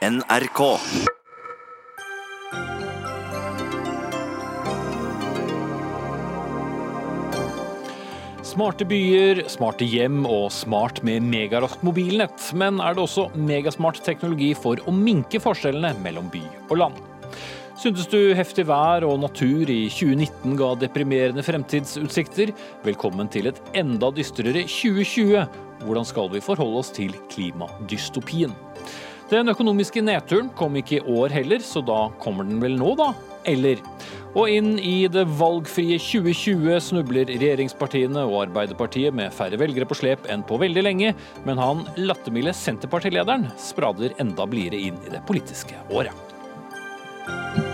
NRK. Smarte byer, smarte hjem og smart med megaraskt mobilnett. Men er det også megasmart teknologi for å minke forskjellene mellom by og land? Syntes du heftig vær og natur i 2019 ga deprimerende fremtidsutsikter? Velkommen til et enda dystrere 2020. Hvordan skal vi forholde oss til klimadystopien? Den økonomiske nedturen kom ikke i år heller, så da kommer den vel nå, da? Eller? Og inn i det valgfrie 2020 snubler regjeringspartiene og Arbeiderpartiet med færre velgere på slep enn på veldig lenge, men han lattermilde Senterpartilederen sprader enda blidere inn i det politiske året.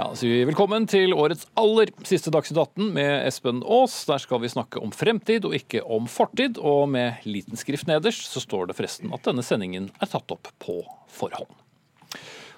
Ja, sier velkommen til årets aller siste Dagsnytt 18 med Espen Aas. Der skal vi snakke om fremtid og ikke om fortid. Og med liten skrift nederst så står det forresten at denne sendingen er tatt opp på forhånd.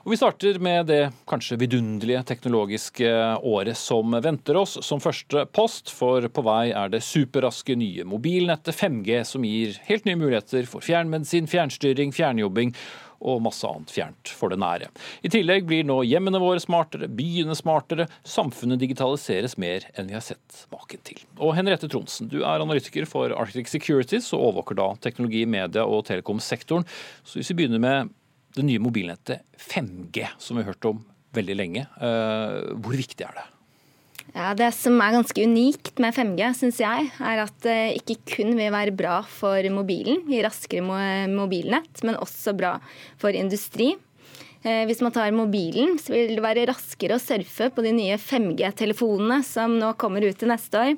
Og Vi starter med det kanskje vidunderlige teknologiske året som venter oss som første post, for på vei er det superraske nye mobilnettet 5G som gir helt nye muligheter for fjernmedisin, fjernstyring, fjernjobbing og masse annet fjernt for det nære. I tillegg blir nå hjemmene våre smartere, byene smartere, samfunnet digitaliseres mer enn vi har sett maken til. Og Henriette Tronsen, du er analytiker for Arctic Securities og overvåker da teknologi, media og telekomsektoren. Så hvis vi begynner med det nye mobilnettet 5G, som vi har hørt om veldig lenge, eh, hvor viktig er det? Ja, Det som er ganske unikt med 5G, syns jeg, er at det ikke kun vil være bra for mobilen, i raskere mobilnett, men også bra for industri. Eh, hvis man tar mobilen, så vil det være raskere å surfe på de nye 5G-telefonene som nå kommer ut til neste år.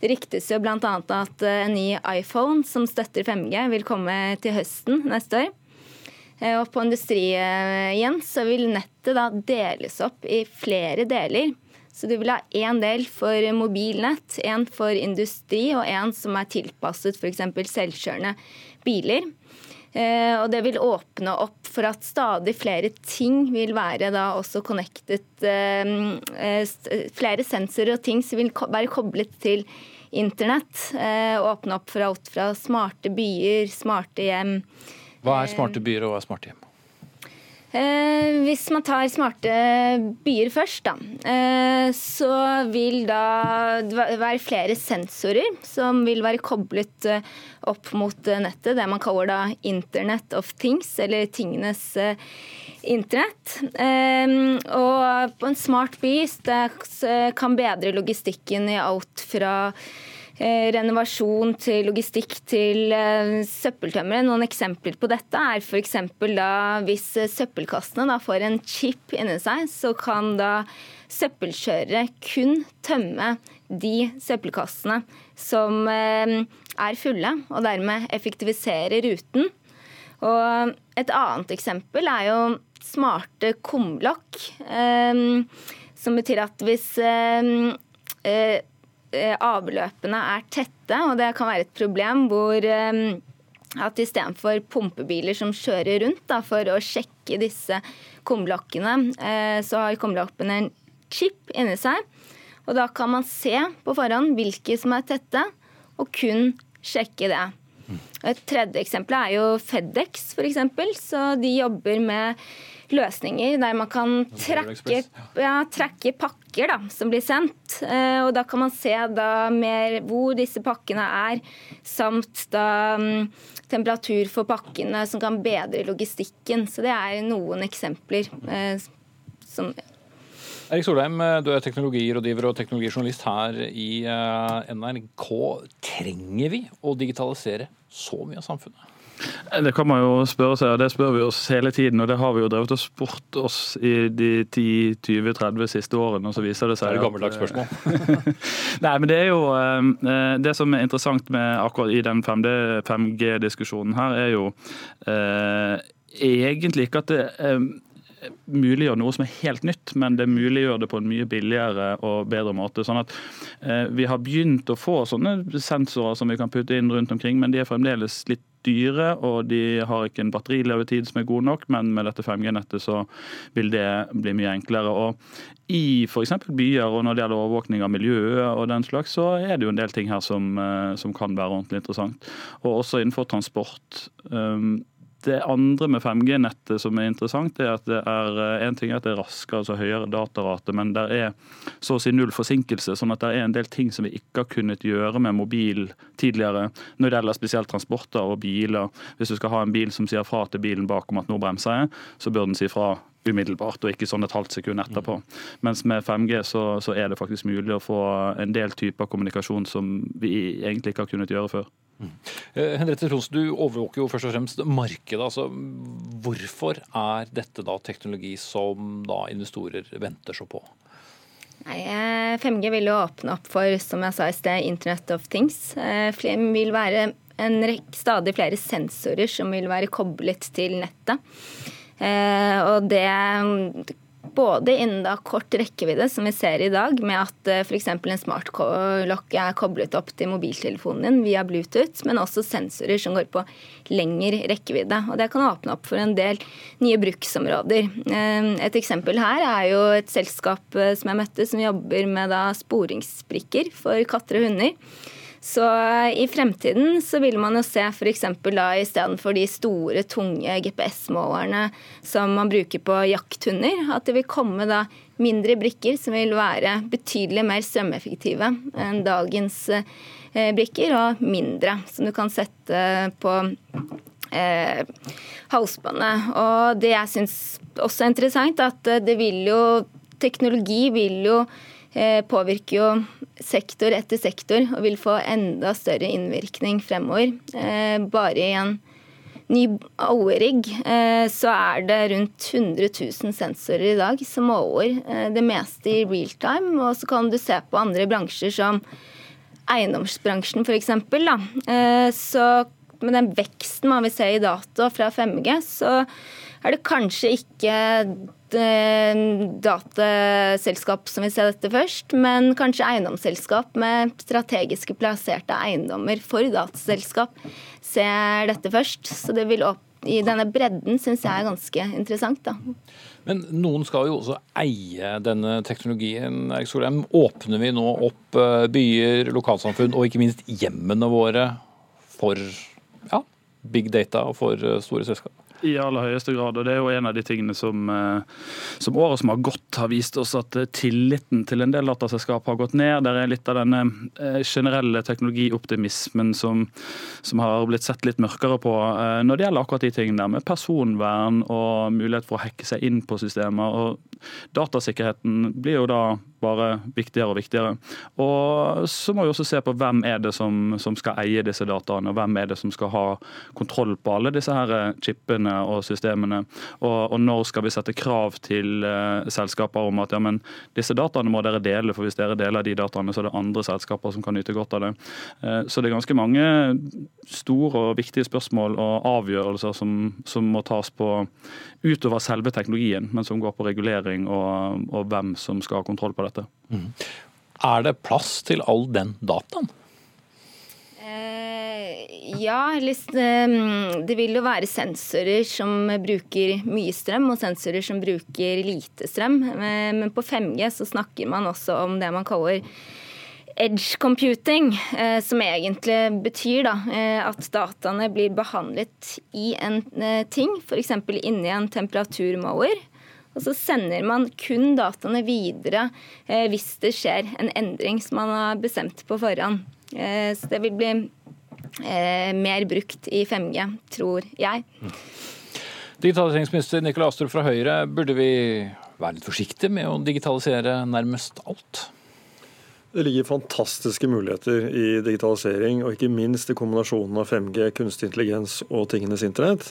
Det ryktes jo bl.a. at eh, en ny iPhone som støtter 5G, vil komme til høsten neste år. Eh, og på industri igjen så vil nettet da deles opp i flere deler. Så du vil ha én del for mobilnett, én for industri og én som er tilpasset f.eks. selvkjørende biler. Eh, og det vil åpne opp for at stadig flere ting vil være da også connected. Eh, eh, flere sensorer og ting som vil være koblet til internett. Åpne opp for alt fra smarte byer, smarte hjem. Hva er smarte byer og hva er smarte hjem? Eh, hvis man tar smarte byer først, da, eh, så vil da være flere sensorer som vil være koblet eh, opp mot nettet. Det man kaller da Internet of Things, eller tingenes eh, internett. Eh, og på en smart by det kan bedre logistikken i alt fra Eh, renovasjon til logistikk til eh, søppeltømmere. Noen eksempler på dette er f.eks. da hvis eh, søppelkassene da får en chip inni seg, så kan da søppelkjørere kun tømme de søppelkassene som er fulle, og dermed effektivisere ruten. Og et annet eksempel er jo smarte kumlokk, som betyr at hvis Eh, avløpene er tette, og det kan være et problem hvor eh, at istedenfor pumpebiler som kjører rundt da, for å sjekke disse kumlokkene, eh, så har kumlokkene en chip inni seg. Og da kan man se på forhånd hvilke som er tette, og kun sjekke det. Et tredje eksempel er jo Fedex, f.eks. Så de jobber med løsninger der man kan trekke, ja, trekke pakker da, som blir sendt. Eh, og da kan man se da mer hvor disse pakkene er, samt da um, temperatur for pakkene som kan bedre logistikken. Så det er noen eksempler eh, som Erik Solheim, du er teknologirådgiver og teknologijournalist her i NRK. Trenger vi å digitalisere så mye av samfunnet? Det kan man jo spørre seg, og det spør vi oss hele tiden. Og det har vi jo drevet og spurt oss i de 10-20-30 siste årene, og så viser det seg Det er et gammeldags spørsmål. Nei, men det er jo eh, Det som er interessant med akkurat i den 5G-diskusjonen her, er jo eh, egentlig ikke at det eh, muliggjør noe som er helt nytt, men det muliggjør det på en mye billigere og bedre måte. Sånn at eh, Vi har begynt å få sånne sensorer som vi kan putte inn rundt omkring, men de er fremdeles litt dyre, og de har ikke en batterilevetid som er god nok, men med dette 5G-nettet så vil det bli mye enklere. Og I f.eks. byer og når det gjelder overvåkning av miljøet og den slags, så er det jo en del ting her som, eh, som kan være ordentlig interessant. Og også innenfor transport. Um, det andre med 5G-nettet som er interessant, er at det er eh, en ting er at det er raskere, altså høyere datarate, men det er så å si null forsinkelse. sånn at det er en del ting som vi ikke har kunnet gjøre med mobil tidligere, når det gjelder spesielt transporter og biler. Hvis du skal ha en bil som sier fra til bilen bak om at nå bremser jeg, så bør den si fra umiddelbart, og ikke sånn et halvt sekund etterpå. Mens med 5G så, så er det faktisk mulig å få en del typer kommunikasjon som vi egentlig ikke har kunnet gjøre før. Mm. Henriette Trons, du overvåker jo først og fremst markedet. altså Hvorfor er dette da teknologi som da investorer venter så på? Nei, 5G eh, vil jo åpne opp for, som jeg sa i sted, Internet of Things. Det eh, vil være en rekke, stadig flere sensorer som vil være koblet til nettet. Og det både innen da kort rekkevidde, som vi ser i dag, med at eh, f.eks. en smartklokke er koblet opp til mobiltelefonen din via Bluetooth, men også sensorer som går på lengre rekkevidde. Og Det kan åpne opp for en del nye bruksområder. Eh, et eksempel her er jo et selskap eh, som jeg møtte, som jobber med da sporingsbrikker for katter og hunder. Så i fremtiden så vil man jo se f.eks. da istedenfor de store, tunge GPS-målerne som man bruker på jakthunder, at det vil komme da mindre brikker som vil være betydelig mer strømeffektive enn dagens eh, brikker, og mindre, som du kan sette på eh, halsbåndet. Og det jeg syns også er interessant, at det vil jo Teknologi vil jo Eh, påvirker jo sektor etter sektor og vil få enda større innvirkning fremover. Eh, bare i en ny OE-rigg eh, så er det rundt 100 000 sensorer i dag som måler det meste i real time. Og så kan du se på andre bransjer som eiendomsbransjen f.eks. Så med den veksten man vil se i data fra 5G, så er det kanskje ikke Eh, dataselskap som vil se dette først, men kanskje eiendomsselskap med strategiske plasserte eiendommer for dataselskap ser dette først. Så det vil opp i denne bredden syns jeg er ganske interessant. da. Men noen skal jo også eie denne teknologien. Erik Solheim. Åpner vi nå opp eh, byer, lokalsamfunn og ikke minst hjemmene våre for ja, big data og for eh, store selskap? I aller høyeste grad. og Det er jo en av de tingene som, eh, som året som har gått, har vist oss at eh, tilliten til en del dataselskap har gått ned. Det er litt av denne eh, generelle teknologioptimismen som, som har blitt sett litt mørkere på når det gjelder akkurat de tingene med personvern og mulighet for å hacke seg inn på systemer. og Datasikkerheten blir jo da bare viktigere og viktigere. Og Så må vi også se på hvem er det som, som skal eie disse dataene, og hvem er det som skal ha kontroll på alle disse her chipene og systemene. Og, og når skal vi sette krav til uh, selskaper om at ja, men disse dataene må dere dele, for hvis dere deler de dataene, så er det andre selskaper som kan nyte godt av det. Uh, så det er ganske mange store og viktige spørsmål og avgjørelser som, som må tas på utover selve teknologien, men som går på regulering og, og hvem som skal ha kontroll på dette. Mm. Er det plass til all den dataen? Eh, ja, ehm, det vil jo være sensorer som bruker mye strøm, og sensorer som bruker lite strøm. Eh, men på 5G så snakker man også om det man kaller edge computing, eh, som egentlig betyr da, at dataene blir behandlet i en ting, f.eks. inni en temperaturmåler. Og så sender man kun dataene videre hvis det skjer en endring som man har bestemt på forhånd. Så det vil bli mer brukt i 5G, tror jeg. Digitaliseringsminister Nikolai Astrup fra Høyre, burde vi være litt forsiktige med å digitalisere nærmest alt? Det ligger fantastiske muligheter i digitalisering, og ikke minst i kombinasjonen av 5G, kunstig intelligens og tingenes internett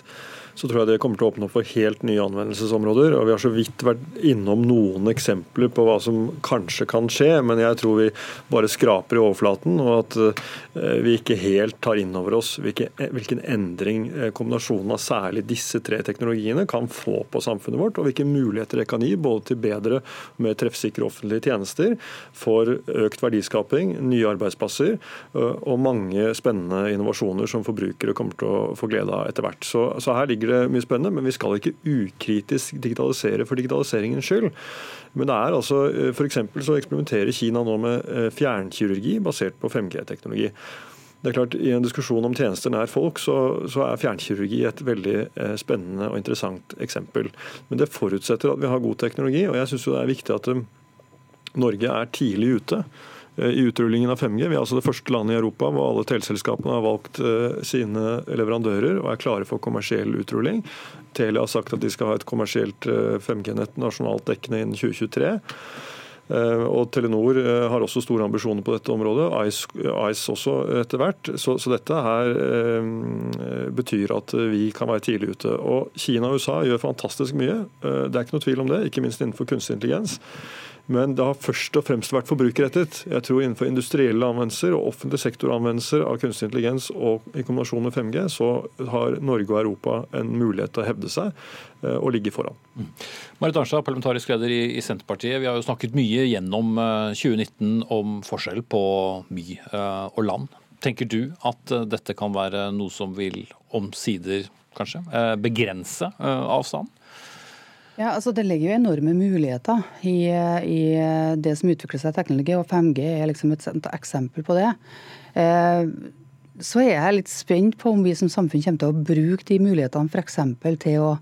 så tror jeg det kommer til å åpne opp for helt nye anvendelsesområder. og Vi har så vidt vært innom noen eksempler på hva som kanskje kan skje, men jeg tror vi bare skraper i overflaten, og at eh, vi ikke helt tar inn over oss hvilken endring eh, kombinasjonen av særlig disse tre teknologiene kan få på samfunnet vårt, og hvilke muligheter det kan gi både til bedre og mer treffsikre offentlige tjenester, for økt verdiskaping, nye arbeidsplasser eh, og mange spennende innovasjoner som forbrukere kommer til å få glede av etter hvert. Så, så her ligger det mye spennende, men vi skal ikke ukritisk digitalisere for digitaliseringens skyld. Men det er altså, for F.eks. så eksperimenterer Kina nå med eh, fjernkirurgi basert på 5G-teknologi. Det er klart, I en diskusjon om tjenester nær folk, så, så er fjernkirurgi et veldig spennende og interessant eksempel. Men det forutsetter at vi har god teknologi, og jeg synes jo det er viktig at Norge er tidlig ute. Eh, i utrullingen av 5G. Vi er altså det første landet i Europa hvor alle teleselskapene har valgt eh, sine leverandører og er klare for kommersiell utrulling. Telia har sagt at de skal ha et kommersielt 5G-nett eh, nasjonalt dekkende innen 2023. Og Telenor har også store ambisjoner på dette området. Ice, også etter hvert. Så, så, dette her eh, betyr at vi kan være tidlig ute. Og Kina og USA gjør fantastisk mye. Det er ikke noe tvil om det, ikke minst innenfor kunstig intelligens. Men det har først og fremst vært forbrukerrettet. Jeg tror innenfor industrielle anvendelser og offentlig sektor-anvendelser av kunstig intelligens og i kombinasjon med 5G, så har Norge og Europa en mulighet til å hevde seg eh, og ligge foran. Mm. Marit Arnstad, parlamentarisk leder i, i, Senterpartiet. Vi har jo snakket mye gjennom 2019 eh, om forskjell på by eh, og land. Tenker du at dette kan være noe som vil omsider kanskje begrense avstanden? Ja, altså Det ligger jo enorme muligheter i, i det som utvikler seg i teknologi, og 5G er liksom et eksempel på det. Eh, så er jeg litt spent på om vi som samfunn kommer til å bruke de mulighetene f.eks. til å,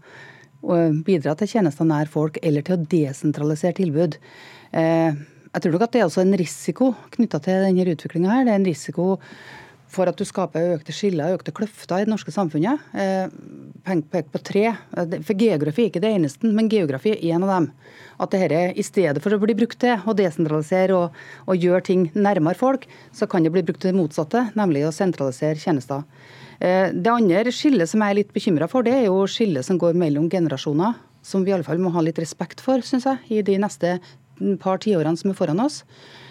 bidra til tjenester nær folk, eller til å desentralisere tilbud. Eh, jeg tror nok at det er også en risiko knytta til denne utviklinga her. Det er en risiko for at du skaper økte skiller og økte kløfter i det norske samfunnet. Eh, pek på tre. For Geografi er ikke det eneste, men geografi er en av dem. At dette, I stedet for å bli brukt til å desentralisere og, og gjøre ting nærmere folk, så kan det bli brukt til det motsatte, nemlig å sentralisere tjenester. Eh, det andre skillet som jeg er litt bekymra for, det er jo skillet som går mellom generasjoner. Som vi i alle fall må ha litt respekt for, syns jeg, i de neste par tiårene som er foran oss.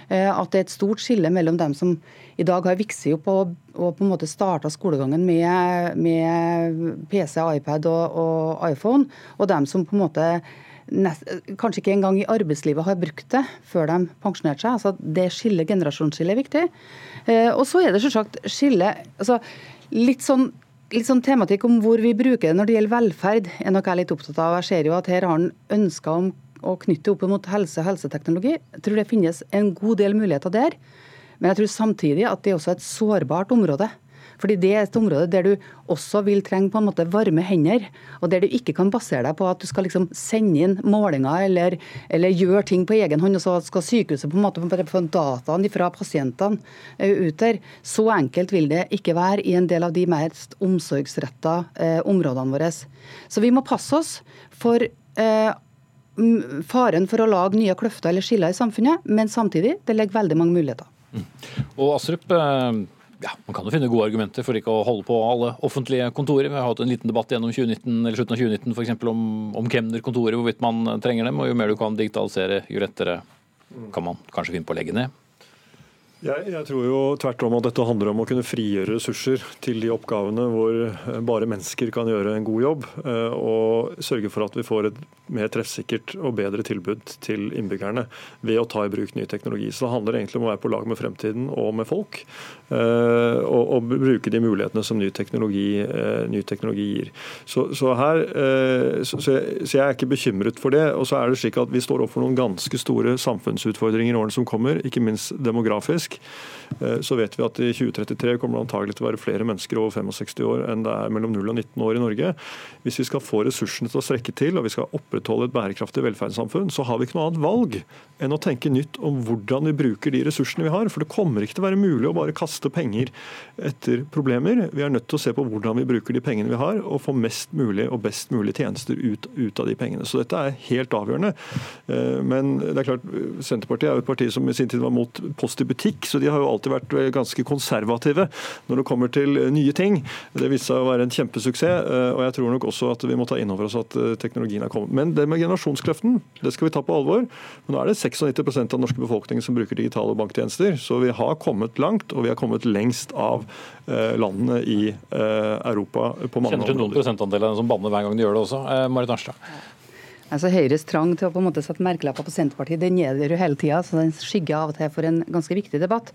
Eh, at det er et stort skille mellom dem som i dag har vokst opp og, og, på en måte starta skolegangen med, med, PC, iPad og, og, iPhone, og dem som på en måte nest, kanskje ikke engang i arbeidslivet har brukt det før de pensjonerte seg. Altså Det skillet, generasjonsskillet er viktig. Eh, og så er det selvsagt skille altså litt sånn litt sånn tematikk om hvor vi bruker det når det gjelder velferd, er noe jeg litt opptatt av. Jeg ser jo at her har han ønsker om å knytte opp mot helse og helseteknologi. Jeg tror det finnes en god del muligheter der. Men jeg tror samtidig at det er også et sårbart område. Fordi det er et område der du også vil trenge på en måte varme hender, og der du ikke kan basere deg på at du skal liksom sende inn målinger eller, eller gjøre ting på egen hånd, og så skal sykehuset på en måte få dataene fra pasientene eh, ut der. Så enkelt vil det ikke være i en del av de mest omsorgsretta eh, områdene våre. Så vi må passe oss for eh, faren for å lage nye kløfter eller skiller i samfunnet, men samtidig det ligger veldig mange muligheter. Mm. Og Astrup, eh, ja, Man kan jo finne gode argumenter for ikke å holde på alle offentlige kontorer. Vi har hatt en liten debatt gjennom 2019, eller slutten av 2019 for eksempel, om, om kemnerkontorer, hvorvidt man trenger dem. og Jo mer du kan digitalisere, jo lettere kan man kanskje finne på å legge ned. Jeg, jeg, tror jo tvert om at dette handler om å kunne frigjøre ressurser til de oppgavene hvor eh, bare mennesker kan gjøre en god jobb, eh, og sørge for at vi får et mer treffsikkert og bedre tilbud til innbyggerne ved å ta i bruk ny teknologi. Så det handler egentlig om å være på lag med fremtiden og med folk, og, og bruke de mulighetene som ny teknologi, ny teknologi gir. Så, så her, så, så, jeg, så jeg er ikke bekymret for det. Og så er det slik at vi står overfor noen ganske store samfunnsutfordringer i årene som kommer, ikke minst demografisk. Eh, så vet vi at i 2033 kommer det antagelig til å være flere mennesker over 65 år enn det er mellom 0 og 19 år i Norge. Hvis vi skal få ressursene til å strekke til og vi skal opprettholde et bærekraftig velferdssamfunn, så har vi ikke noe annet valg enn å tenke nytt om hvordan vi bruker de ressursene vi har. For det kommer ikke til å være mulig å bare kaste kaste penger etter problemer. Vi er nødt til å se på hvordan vi bruker de pengene vi har, og få mest mulig og best mulig tjenester ut, ut av de pengene. Så dette er helt avgjørende. Eh, men det er klart, Senterpartiet er jo et parti som i sin tid var mot Post i butikk, så de har jo alltid vært ganske konservative når det kommer til nye ting. Det viste seg å være en kjempesuksess, eh, og jeg tror nok også at vi må ta inn over oss at teknologien er kommet. Men det med generasjonskløften, det skal vi ta på alvor. Men nå er det 96 av den norske befolkningen som bruker digitale banktjenester. Så vi har kommet langt, og vi har kommet lengst av eh, landene i eh, Europa på mange Kjenner du noen prosentandel av dem som banner hver gang de gjør det også. Eh, Marit Arnstad. Altså Høyres trang til å på en måte sette merkelapper på Senterpartiet den er der jo hele tida, så den skygger av og til for en ganske viktig debatt.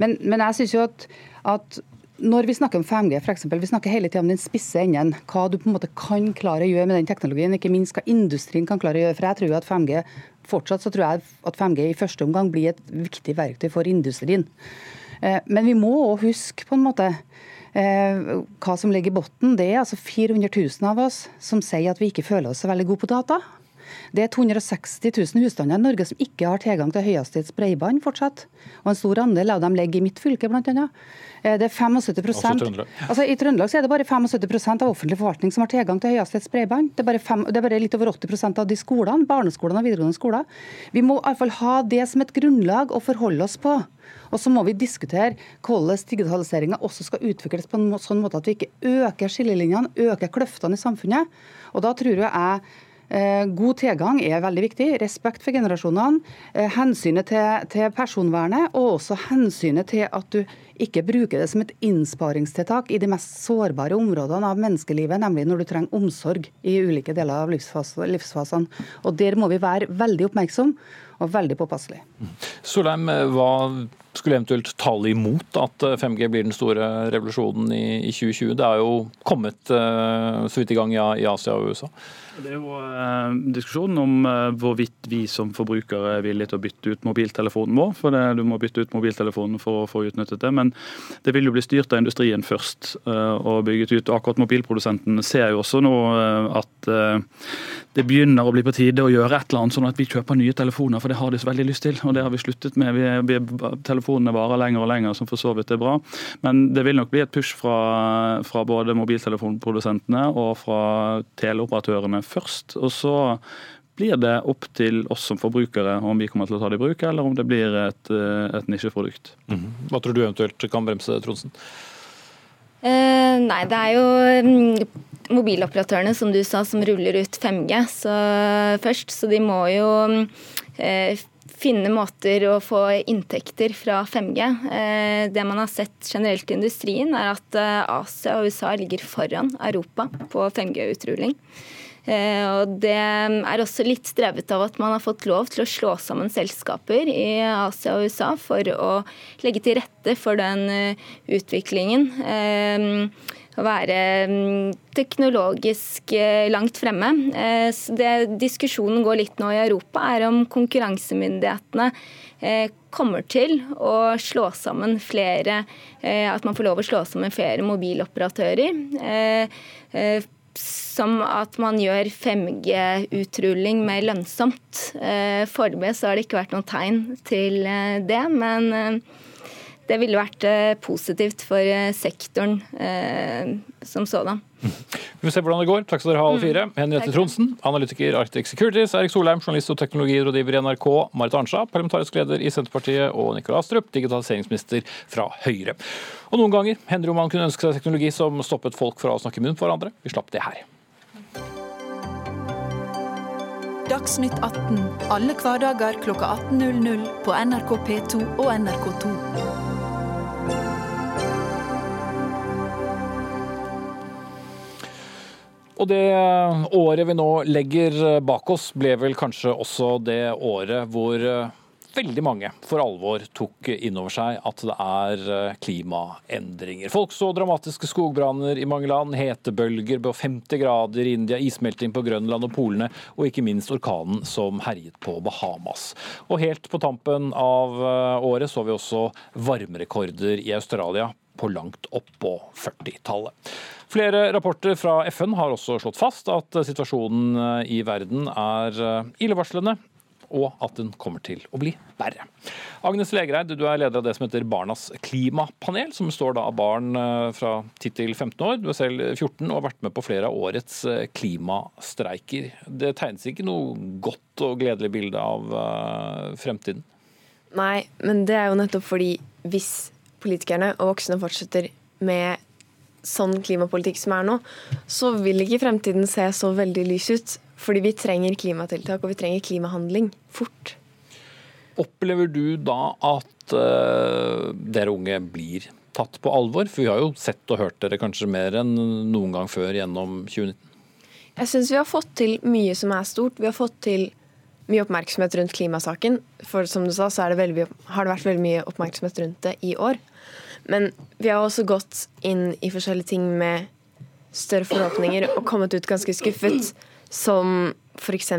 Men, men jeg synes jo at, at når vi snakker om 5G, for eksempel, vi snakker hele tida om den spisse enden. Hva du på en måte kan klare å gjøre med den teknologien, ikke minst hva industrien kan klare å gjøre. For jeg tror at 5G fortsatt så tror jeg at 5G i første omgang blir et viktig verktøy for industrien. Eh, men vi må òg huske på en måte eh, hva som ligger i bunnen. Det er altså 400 000 av oss som sier at vi ikke føler oss så veldig gode på data. Det er 260 000 husstander i Norge som ikke har tilgang til høyhastighets bredbånd fortsatt. Og en stor andel av dem ligger i mitt fylke, bl.a. Eh, det er 75% altså, I Trøndelag er det bare 75% av offentlig forvaltning som har tilgang til høyhastighets bredbånd. Det, det, er bare litt over 80% av de skolene, barneskolene og videregående skoler. Vi må iallfall ha det som et grunnlag å forholde oss på. Og så må vi diskutere hvordan digitaliseringa også skal utvikles på en sånn måte at vi ikke øker skillelinjene, øker kløftene i samfunnet. Og da tror jeg god tilgang er veldig viktig. Respekt for generasjonene. Eh, hensynet til, til, personvernet, og også hensynet til at du ikke bruker det som et innsparingstiltak i de mest sårbare områdene av menneskelivet, nemlig når du trenger omsorg i ulike deler av livsfasene. Og Der må vi være veldig oppmerksom og veldig påpasselige. Solheim, hva skulle eventuelt tale imot at 5G blir den store revolusjonen i 2020? Det er jo kommet eh, så vidt i gang i Asia og USA. Det er jo eh, diskusjonen om eh, hvorvidt vi som forbrukere er villige til å bytte ut mobiltelefonen vår. For det, du må bytte ut mobiltelefonen for å få utnyttet det. Men det vil jo bli styrt av industrien først eh, og bygget ut. Akkurat mobilprodusentene ser jo også nå eh, at eh, det begynner å bli på tide å gjøre et eller annet, sånn at vi kjøper nye telefoner. For det har de så veldig lyst til, og det har vi sluttet med. Vi, vi, telefonene varer lenger og lenger, som for så vidt er bra. Men det vil nok bli et push fra, fra både mobiltelefonprodusentene og fra teleoperatørene først. Og så blir det opp til oss som forbrukere om vi kommer til å ta det i bruk, eller om det blir et, et nisjeprodukt. Mm. Hva tror du eventuelt kan bremse Tronsen? Eh, nei, det er jo mm, mobiloperatørene som du sa, som ruller ut 5G så, først. Så de må jo eh, finne måter å få inntekter fra 5G. Eh, det man har sett generelt i industrien, er at eh, Asia og USA ligger foran Europa på 5G-utrulling. Eh, og Det er også litt drevet av at man har fått lov til å slå sammen selskaper i Asia og USA for å legge til rette for den eh, utviklingen. Eh, å være mm, teknologisk langt fremme. Det diskusjonen går litt nå i Europa, er om konkurransemyndighetene kommer til å slå sammen flere At man får lov å slå sammen flere mobiloperatører som at man gjør 5G-utrulling mer lønnsomt. Eh, foreløpig har det ikke vært noen tegn til eh, det, men eh, det ville vært positivt for sektoren som sådan. Vi får se hvordan det går. Takk skal dere ha, alle fire. Mm. Henriette Tronsen, analytiker Arctic Securities, Erik Solheim, journalist og teknologirådgiver i NRK, Marit Arnstad, parlamentarisk leder i Senterpartiet, og Nikolai Astrup, digitaliseringsminister fra Høyre. Og noen ganger hender det man kunne ønske seg teknologi som stoppet folk fra å snakke munn på hverandre. Vi slapp det her. Dagsnytt 18 alle hverdager kl 18.00 på NRK P2 og NRK2. Og det året vi nå legger bak oss, ble vel kanskje også det året hvor veldig mange for alvor tok inn over seg at det er eh, klimaendringer. Folk så dramatiske skogbranner i mange land, hetebølger på 50 grader i India, issmelting på Grønland og polene, og ikke minst orkanen som herjet på Bahamas. Og helt på tampen av eh, året så vi også varmerekorder i Australia på langt oppå 40-tallet. Flere rapporter fra FN har også slått fast at situasjonen i verden er illevarslende og at den kommer til å bli verre. Agnes Legereid, du er leder av det som heter Barnas klimapanel, som står da av barn eh, fra 10 til 15 år. Du er selv 14 og har vært med på flere av årets eh, klimastreiker. Det tegnes ikke noe godt og gledelig bilde av eh, fremtiden? Nei, men det er jo nettopp fordi hvis politikerne og voksne fortsetter med sånn klimapolitikk som er nå, så vil ikke fremtiden se så veldig lys ut. Fordi vi trenger klimatiltak, og vi trenger klimahandling fort. Opplever du da at uh, dere unge blir tatt på alvor? For vi har jo sett og hørt dere kanskje mer enn noen gang før gjennom 2019. Jeg syns vi har fått til mye som er stort. Vi har fått til mye oppmerksomhet rundt klimasaken. For som du sa, så det veldig, har det vært veldig mye oppmerksomhet rundt det i år. Men vi har også gått inn i forskjellige ting med større forhåpninger og kommet ut ganske skuffet. Som f.eks.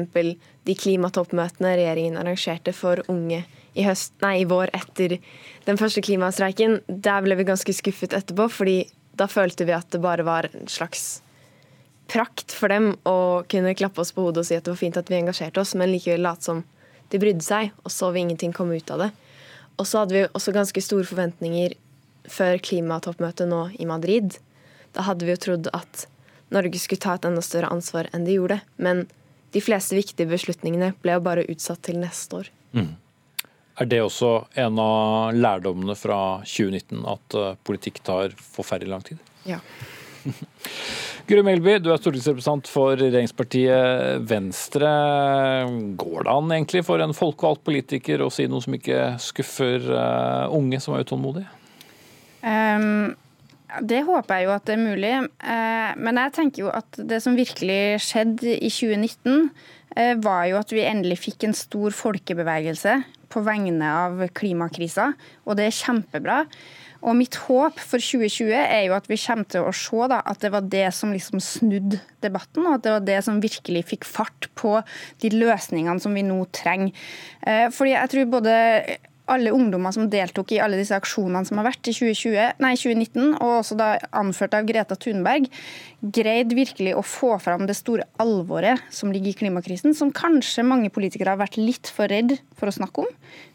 de klimatoppmøtene regjeringen arrangerte for unge i, høst, nei, i vår etter den første klimastreiken. Der ble vi ganske skuffet etterpå, fordi da følte vi at det bare var en slags prakt for dem å kunne klappe oss på hodet og si at det var fint at vi engasjerte oss, men likevel late som de brydde seg, og så vil ingenting komme ut av det. Og så hadde vi også ganske store forventninger før klimatoppmøtet nå i Madrid. Da hadde vi jo trodd at Norge skulle ta et enda større ansvar enn de gjorde. Men de fleste viktige beslutningene ble jo bare utsatt til neste år. Mm. Er det også en av lærdommene fra 2019 at eh, politikk tar forferdelig lang tid? Ja. Guri Melby, du er stortingsrepresentant for regjeringspartiet Venstre. Går det an egentlig for en folkevalgt politiker å si noe som ikke skuffer uh, unge som er utålmodige? Um, det håper jeg jo at det er mulig. Uh, men jeg tenker jo at det som virkelig skjedde i 2019, uh, var jo at vi endelig fikk en stor folkebevegelse på vegne av klimakrisa, og det er kjempebra. Og mitt håp for 2020 er jo at vi kommer til å se da, at det var det som liksom snudde debatten, og at det var det som virkelig fikk fart på de løsningene som vi nå trenger. Eh, fordi jeg tror både alle ungdommer som deltok i alle disse aksjonene som har vært i 2020, nei, 2019, og også da anført av Greta Thunberg, greide virkelig å få fram det store alvoret som ligger i klimakrisen, som kanskje mange politikere har vært litt for redd for å snakke om,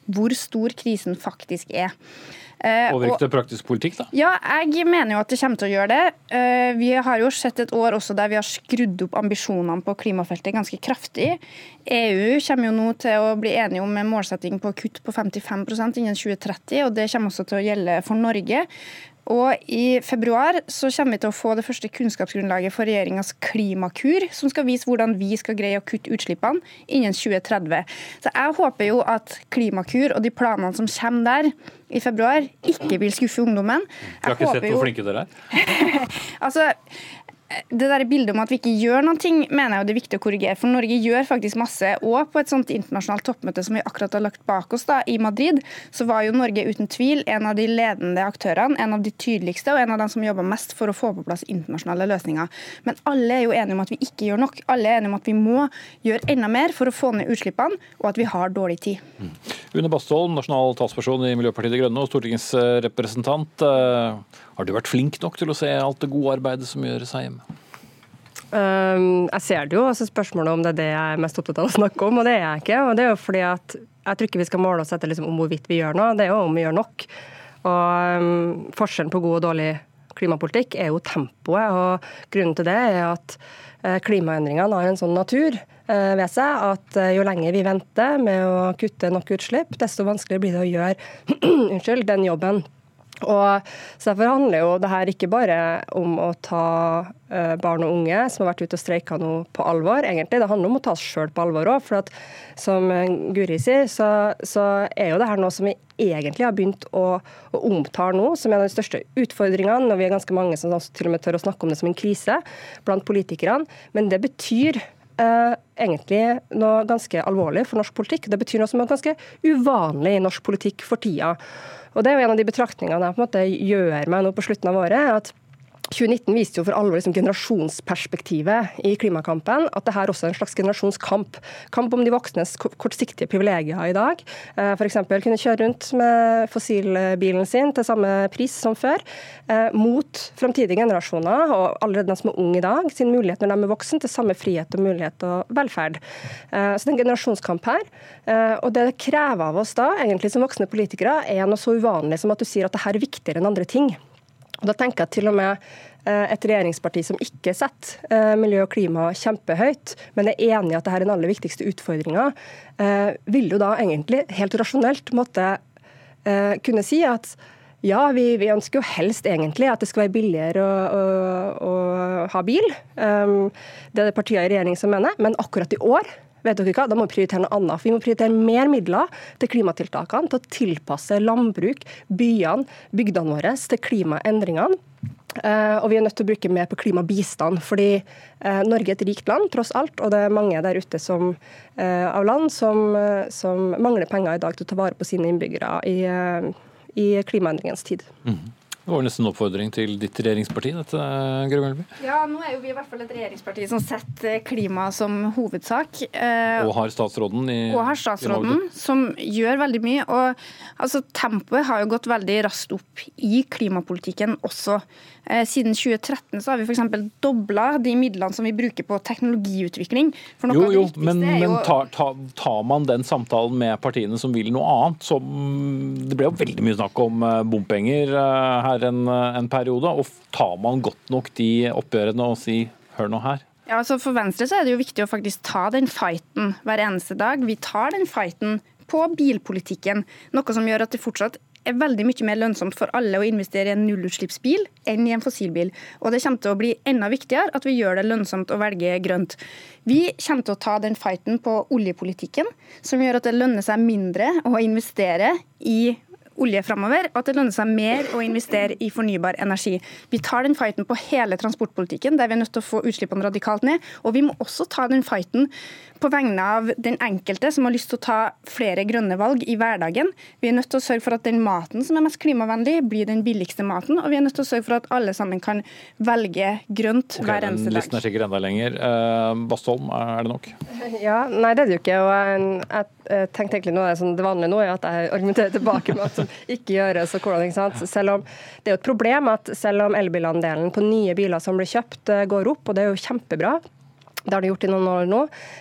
hvor stor krisen faktisk er. Eh, Påvirker det praktisk politikk, da? Ja, jeg mener jo at det kommer til å gjøre det. Eh, vi har jo sett et år også der vi har skrudd opp ambisjonene på klimafeltet ganske kraftig. EU kommer jo nå til å bli enige om en målsetting på kutt på 55% innen 2030, og det kommer også til å gjelde for Norge. Og I februar så kommer vi til å få det første kunnskapsgrunnlaget for regjeringas klimakur, som skal vise hvordan vi skal greie å kutte utslippene innen 2030. Så Jeg håper jo at Klimakur og de planene som kommer der i februar, ikke vil skuffe ungdommen. Jeg du har ikke sett hvor flinke dere er? altså, det der bildet om at vi ikke gjør noen ting, mener jeg det er viktig å korrigere. For Norge gjør faktisk masse. Og på et sånt internasjonalt toppmøte som vi akkurat har lagt bak oss da, i Madrid, så var jo Norge uten tvil en av de ledende aktørene, en av de tydeligste og en av dem som jobber mest for å få på plass internasjonale løsninger. Men alle er jo enige om at vi ikke gjør nok. Alle er enige om at vi må gjøre enda mer for å få ned utslippene, og at vi har dårlig tid. Mm. Une Bastholm, nasjonal talsperson i Miljøpartiet De Grønne og stortingsrepresentant. Eh, har du vært flink nok til å se alt det gode arbeidet som gjøres her hjemme? Um, jeg ser det jo, altså spørsmålet om det er det jeg er mest opptatt av å snakke om, og det er jeg ikke. og det er jo fordi at Jeg tror ikke vi skal måle oss etter liksom om hvorvidt vi gjør noe, det er jo om vi gjør nok. Og um, Forskjellen på god og dårlig klimapolitikk er jo tempoet. og Grunnen til det er at uh, klimaendringene har en sånn natur uh, ved seg at uh, jo lenger vi venter med å kutte nok utslipp, desto vanskeligere blir det å gjøre den jobben og så Derfor handler jo det her ikke bare om å ta uh, barn og unge som har vært ute og streika nå, på alvor. egentlig. Det handler om å ta oss sjøl på alvor òg. For som Guri sier, så, så, er jo det her noe som vi egentlig har begynt å, å, omtale nå som er den de største utfordringene. Og vi er ganske mange som til og med tør å snakke om det som en krise blant politikerne. Men det betyr Uh, egentlig noe ganske alvorlig for norsk politikk. Det betyr noe som er ganske uvanlig i norsk politikk for tida. Og Det er jo en av de betraktningene jeg på en måte gjør meg nå på slutten av året. at 2019 viste jo for alvor liksom generasjonsperspektivet i klimakampen. At det her også er en slags generasjonskamp. Kamp om de voksnes kortsiktige privilegier i dag. Eh, F.eks. kunne kjøre rundt med fossilbilen sin til samme pris som før. Eh, mot framtidige generasjoner, og allerede de som er unge i dag, sin mulighet når de er voksen, til samme frihet og mulighet og velferd. Eh, så det er en generasjonskamp her. Og det det krever av oss da, egentlig som voksne politikere, er noe så uvanlig som at du sier at det her er viktigere enn andre ting. Da tenker jeg til og med eh, et regjeringsparti som ikke setter eh, miljø og klima kjempehøyt, men er enig i at dette er den aller viktigste utfordringa, eh, vil jo da egentlig helt rasjonelt måtte kunne si at ja, vi, vi, ønsker jo helst egentlig at det skal være billigere å, å, å ha bil. Det er det partiet i regjering som mener, men akkurat i år vet dere hva, da må vi prioritere noe annet. For vi må prioritere mer midler til klimatiltakene, til å tilpasse landbruk, byene, bygdene våre til klimaendringene. Uh, og vi er nødt til å bruke mer på klimabistand, fordi uh, Norge er et rikt land, tross alt. Og det er mange der ute som, uh, av land som, som, mangler penger i dag til å ta vare på sine innbyggere i, i klimaendringens tid. Mm. Det var nesten en oppfordring til ditt regjeringsparti, dette, Gro Melby? Ja, nå er jo vi i hvert fall et regjeringsparti som setter klima som hovedsak. Eh, og har statsråden i Og har statsråden, som gjør veldig mye. Og altså, tempoet har jo gått veldig raskt opp i klimapolitikken også. Eh, siden 2013 så har vi f.eks. dobla de midlene som vi bruker på teknologiutvikling. jo, jo, men, jo... men tar, tar, tar, man den samtalen med partiene som vil noe annet? Som, det ble jo veldig mye snakk om eh, bompenger her er en, en periode. og Tar man godt nok de oppgjørene og si hør nå her? Ja, altså For Venstre så er det jo viktig å faktisk ta den fighten hver eneste dag. Vi tar den fighten på bilpolitikken, noe som gjør at det fortsatt er veldig mye mer lønnsomt for alle å investere i en nullutslippsbil enn i en fossilbil. Og det kommer til å bli enda viktigere at vi gjør det lønnsomt å velge grønt. Vi kommer til å ta den fighten på oljepolitikken, som gjør at det lønner seg mindre å investere i olje framover, og at det lønner seg mer å investere i fornybar energi. Vi tar den fighten på hele transportpolitikken, der vi er nødt til å få utslippene radikalt ned. Og vi må også ta den fighten på vegne av den enkelte som har lyst til å ta flere grønne valg i hverdagen. Vi er nødt til å sørge for at den maten som er mest klimavennlig, blir den billigste maten. Og vi er nødt til å sørge for at alle sammen kan velge grønt okay, hver eneste dag. Listen er sikkert enda lenger. Uh, Bastholm, er det nok? Ja, Nei, det er det jo ikke. og jeg, jeg tenkte egentlig noe som Det vanlige nå er at jeg argumenterer tilbake med at det ikke gjøres og hvordan, ikke sant? Selv om Det er jo et problem at selv om elbilandelen på nye biler som blir kjøpt, eh, går opp, og det er jo kjempebra, det har de gjort i noen år nå.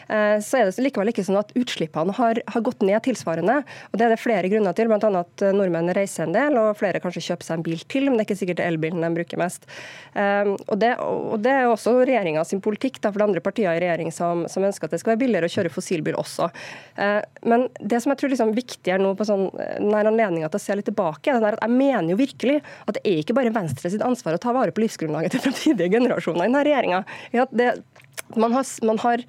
Eh, så er det likevel ikke sånn at utslippene har, har, gått ned tilsvarende. Og Det er det flere grunner til, bl.a. at eh, nordmenn reiser en del, og flere kanskje kjøper seg en bil til, men det er ikke sikkert elbilen de bruker mest. Um, og, det, og, det, er også regjeringa sin politikk, da, for det andre partier i regjering som, som, ønsker at det skal være billigere å kjøre fossilbil også. Uh, men det som jeg tror liksom viktig er nå på sånn, denne anledninga til å se litt tilbake, er at jeg mener jo virkelig at det er ikke bare Venstre sitt ansvar å ta vare på livsgrunnlaget til fremtidige generasjoner i denne regjeringa. Det, man har, man har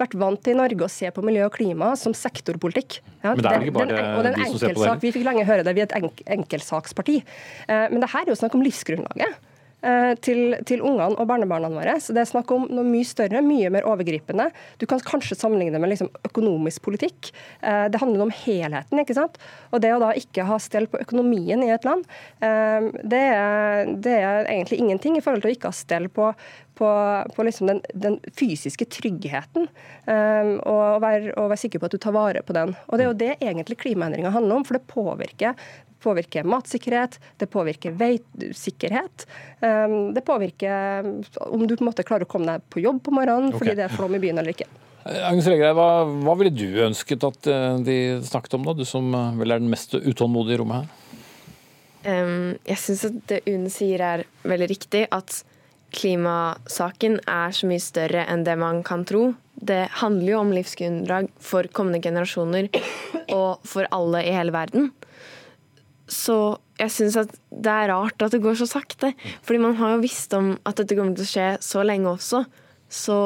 vært vant til i Norge å se på miljø og klima som sektorpolitikk. Ja, men det er ikke bare den, den, de som ser på det? Vi fikk lenge høre det, vi er et enk, enkeltsaksparti. Eh, men det her er jo snakk om livsgrunnlaget. Eh, til, til ungene og barnebarna våre. Så Det er snakk om noe mye større, mye mer overgripende. Du kan kanskje sammenligne det med liksom økonomisk politikk. Eh, det handler om helheten. ikke sant? Og det å da ikke ha stell på økonomien i et land, eh, det er, det er egentlig ingenting i forhold til å ikke ha stell på, på, på liksom den, den, fysiske tryggheten. Um, og, være, og, være, sikker på at du tar vare på den. Og Det er jo det egentlig klimaendringa handler om, for det påvirker påvirker matsikkerhet, det påvirker veisikkerhet. Um, det påvirker om du på en måte klarer å komme deg på jobb på morgenen okay. fordi det er flom i byen eller ikke. Eh, Agnes Regreid, hva, hva, ville du ønsket at eh, de snakket om, da? Du som eh, vel er den mest utålmodige i rommet her? Um, jeg syns at det UNE sier er veldig riktig, at klimasaken er så mye større enn det man kan tro. Det handler jo om livsgrunnlag for kommende generasjoner og for alle i hele verden. Så jeg syns at det er rart at det går så sakte. Fordi man har jo visst om at dette kommer til å skje så lenge også. Så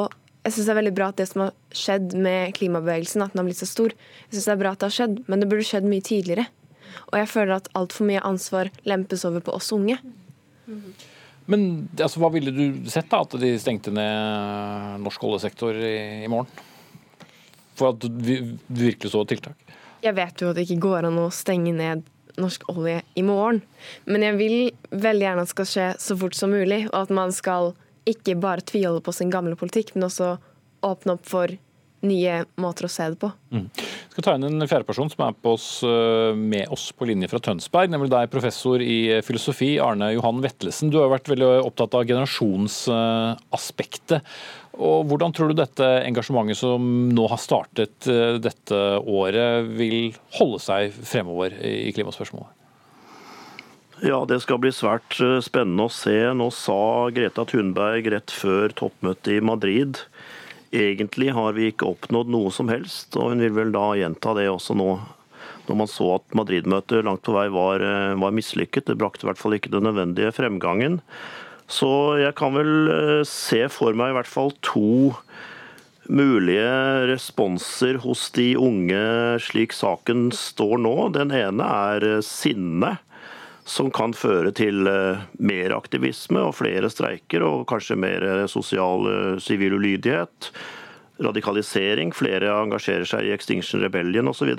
jeg syns det er veldig bra at det som har skjedd med klimabevegelsen, at den har blitt så stor, jeg synes det er bra at det har skjedd, men det burde skjedd mye tidligere. Og jeg føler at altfor mye ansvar lempes over på oss unge. Men altså, hva ville du sett, da? At de stengte ned norsk oljesektor i, i morgen? For at du virkelig så tiltak? Jeg vet jo at det ikke går an å stenge ned norsk olje i morgen. Men jeg vil veldig gjerne at det skal skje så fort som mulig, og at man skal ikke bare tviholde på sin gamle politikk, men også åpne opp for nye måter å se det på. Mm. Jeg skal ta inn en fjerdeperson som er på oss, eh, med oss på linje fra Tønsberg, nemlig deg, professor i filosofi, Arne Johan Vetlesen. Du har vært veldig opptatt av generasjonsaspektet. Og Hvordan tror du dette engasjementet som nå har startet eh, dette året, vil holde seg fremover i klimaspørsmålet? Ja, Det skal bli svært eh, spennende å se. Nå sa Greta Thunberg rett før toppmøtet i Madrid egentlig har vi ikke oppnådd noe som helst. og Hun vil vel da gjenta det også nå, når man så at Madrid-møtet langt på vei var, eh, var mislykket. Det brakte i hvert fall ikke den nødvendige fremgangen. Så jeg kan vel eh, se for meg i hvert fall to mulige responser hos de unge slik saken står nå. Den ene er eh, sinne, som kan føre til eh, mer aktivisme og flere streiker, og kanskje mer sosial sivil ulydighet. Radikalisering, flere engasjerer seg i Extinction Rebellion osv.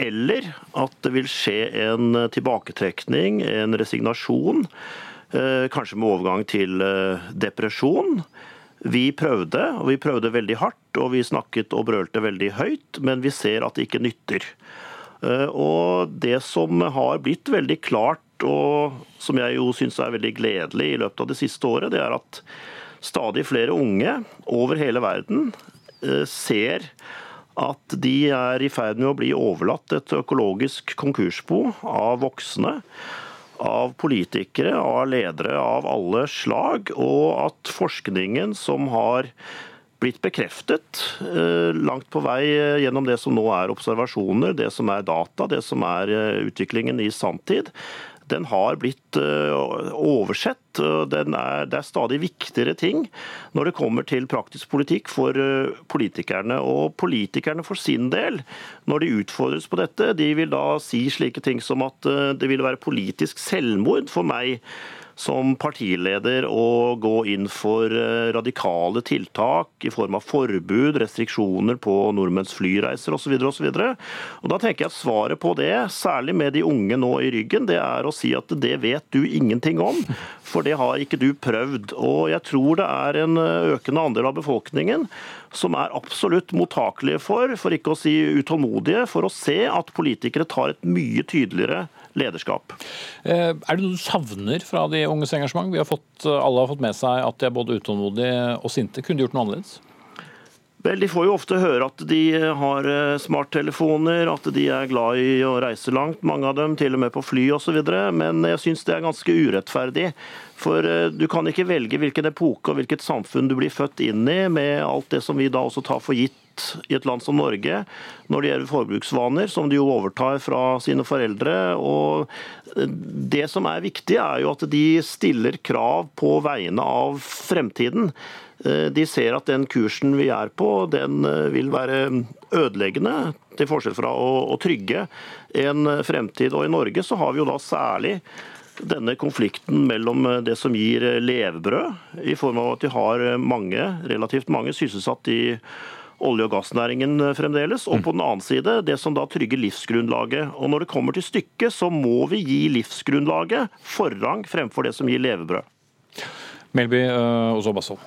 Eller at det vil skje en tilbaketrekning, en resignasjon Eh, kanskje med overgang til eh, depresjon. Vi prøvde, og vi prøvde veldig hardt, og vi snakket og brølte veldig høyt, men vi ser at det ikke nytter. Eh, og det som har blitt veldig klart, og som jeg jo syns er veldig gledelig i løpet av det siste året, det er at stadig flere unge over hele verden ser at de er i ferd med å bli overlatt et økologisk konkursbo av voksne av politikere, av ledere av alle slag, og at forskningen som har blitt bekreftet eh, langt på vei gjennom det som nå er observasjoner, det som er data, det som er eh, utviklingen i sanntid, den har blitt eh, oversett. Er, det er stadig viktigere ting når det kommer til praktisk politikk for eh, politikerne. Og politikerne for sin del, når de utfordres på dette, de vil da si slike ting som at eh, det vil være politisk selvmord for meg som partileder å gå inn for eh, radikale tiltak i form av forbud, restriksjoner på nordmenns flyreiser osv. osv. Da tenker jeg at svaret på det, særlig med de unge nå i ryggen, det er å si at det vet du ingenting om. For det har ikke du prøvd. Og jeg tror det er en eh, økende andel av befolkningen som er absolutt mottakelige for, for ikke å si utålmodige, for å se at politikere tar et mye tydeligere lederskap. Eh, er det noe du savner fra de unges engasjement? Har fått, alle har fått med seg at de er både utålmodige og sinte. Kunne de gjort noe annerledes? Vel, De får jo ofte høre at de har eh, smarttelefoner, at de er glad i å reise langt, mange av dem, til og med på fly osv. Men jeg syns det er ganske urettferdig. For eh, du kan ikke velge hvilken epoke og hvilket samfunn du blir født inn i, med alt det som vi da også tar for gitt i et land som Norge når det gjelder forbruksvaner, som de jo overtar fra sine foreldre. Og det som er viktig, er jo at de stiller krav på vegne av fremtiden. De ser at den kursen vi er på, den vil være ødeleggende, til forskjell fra å, å trygge en fremtid. Og i Norge så har vi jo da særlig denne konflikten mellom det som gir levebrød, i form av at de har mange, relativt mange sysselsatt i olje- og gassnæringen eh, fremdeles. Og mm. på den annen side det som da trygger livsgrunnlaget. Og når det kommer til stykket, så må vi gi livsgrunnlaget forrang fremfor det som gir levebrød. Melby og så Bassol.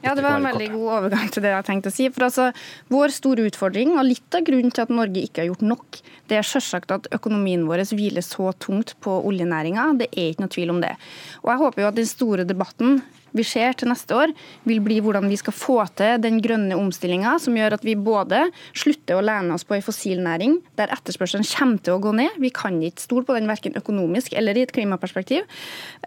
Ja, Det var en veldig god overgang til det jeg tenkte å si. For altså, Vår store utfordring, og litt av grunnen til at Norge ikke har gjort nok, det er selvsagt at økonomien vår hviler så tungt på oljenæringa. Det er ikke noe tvil om det. Og jeg håper jo at den store debatten vi ser til neste år, vil bli hvordan vi skal få til den grønne omstillinga som gjør at vi både slutter å lene oss på ei fossilnæring der etterspørselen kommer til å gå ned, vi kan ikke stole på den verken økonomisk eller i et klimaperspektiv,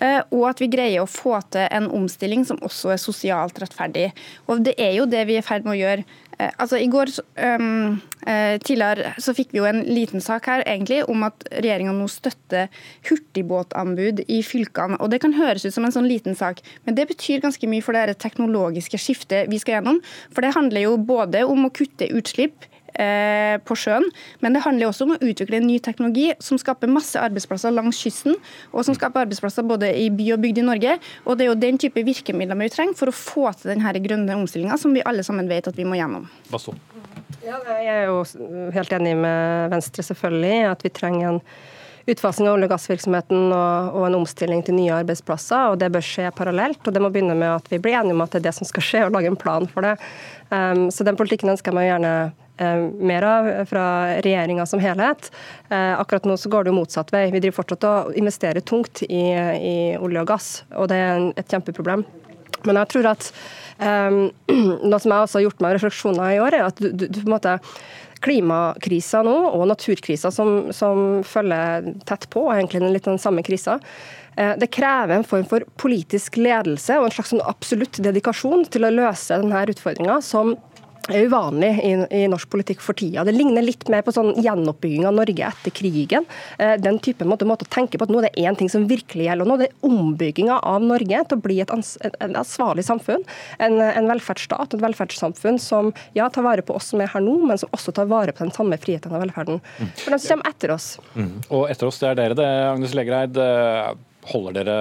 eh, og at vi greier å få til en omstilling som også er sosialt rettferdig. Og Det er jo det vi er i ferd med å gjøre Eh, altså, I går um, tidligere så fikk vi jo en liten sak her egentlig om at regjeringa nå støtter hurtigbåtanbud i fylkene. og Det kan høres ut som en sånn liten sak, men det betyr ganske mye for det teknologiske skiftet vi skal gjennom. For det handler jo både om å kutte utslipp Eh, på sjøen. Men det handler også om å utvikle en ny teknologi som skaper masse arbeidsplasser langs kysten, og som skaper arbeidsplasser både i by og bygd i Norge. Og det er jo den type virkemidler vi trenger for å få til denne grønne omstillinga som vi alle sammen vet at vi må gjennom. Ja, jeg er jo helt enig med Venstre selvfølgelig at vi trenger en utfasing av olje- og gassvirksomheten og, og, en omstilling til nye arbeidsplasser. og Det bør skje parallelt. og Det må begynne med at vi blir enige om at det er det som skal skje, og lage en plan for det. Um, så Den politikken ønsker jeg meg gjerne uh, mer av fra regjeringa som helhet. Uh, akkurat nå så går det jo motsatt vei. Vi driver fortsatt å investere tungt i, i olje og gass, og det er et kjempeproblem. Men jeg tror at um, noe som jeg også har gjort meg refleksjoner i år, er at du, du, du på en måte klimakrisa nå og naturkrisa som, som, følger tett på, egentlig den litt den samme krisa. Eh, det krever en form for politisk ledelse og en slags sånn absolutt dedikasjon til å løse denne utfordringa, som er uvanlig i, i, norsk politikk for tida. Det ligner litt mer på sånn gjenoppbygging av Norge etter krigen. Eh, den type måte, måte, å tenke på at nå er det én ting som virkelig gjelder nå. Det er ombygginga av Norge til å bli et, ans et ansvarlig samfunn. En, en velferdsstat, et velferdssamfunn som ja, tar vare på oss som er her nå, men som også tar vare på den samme friheten og velferden. For de som kommer etter oss. Mm. Og etter oss, det er dere det, Agnes Legreid. Eh, holder dere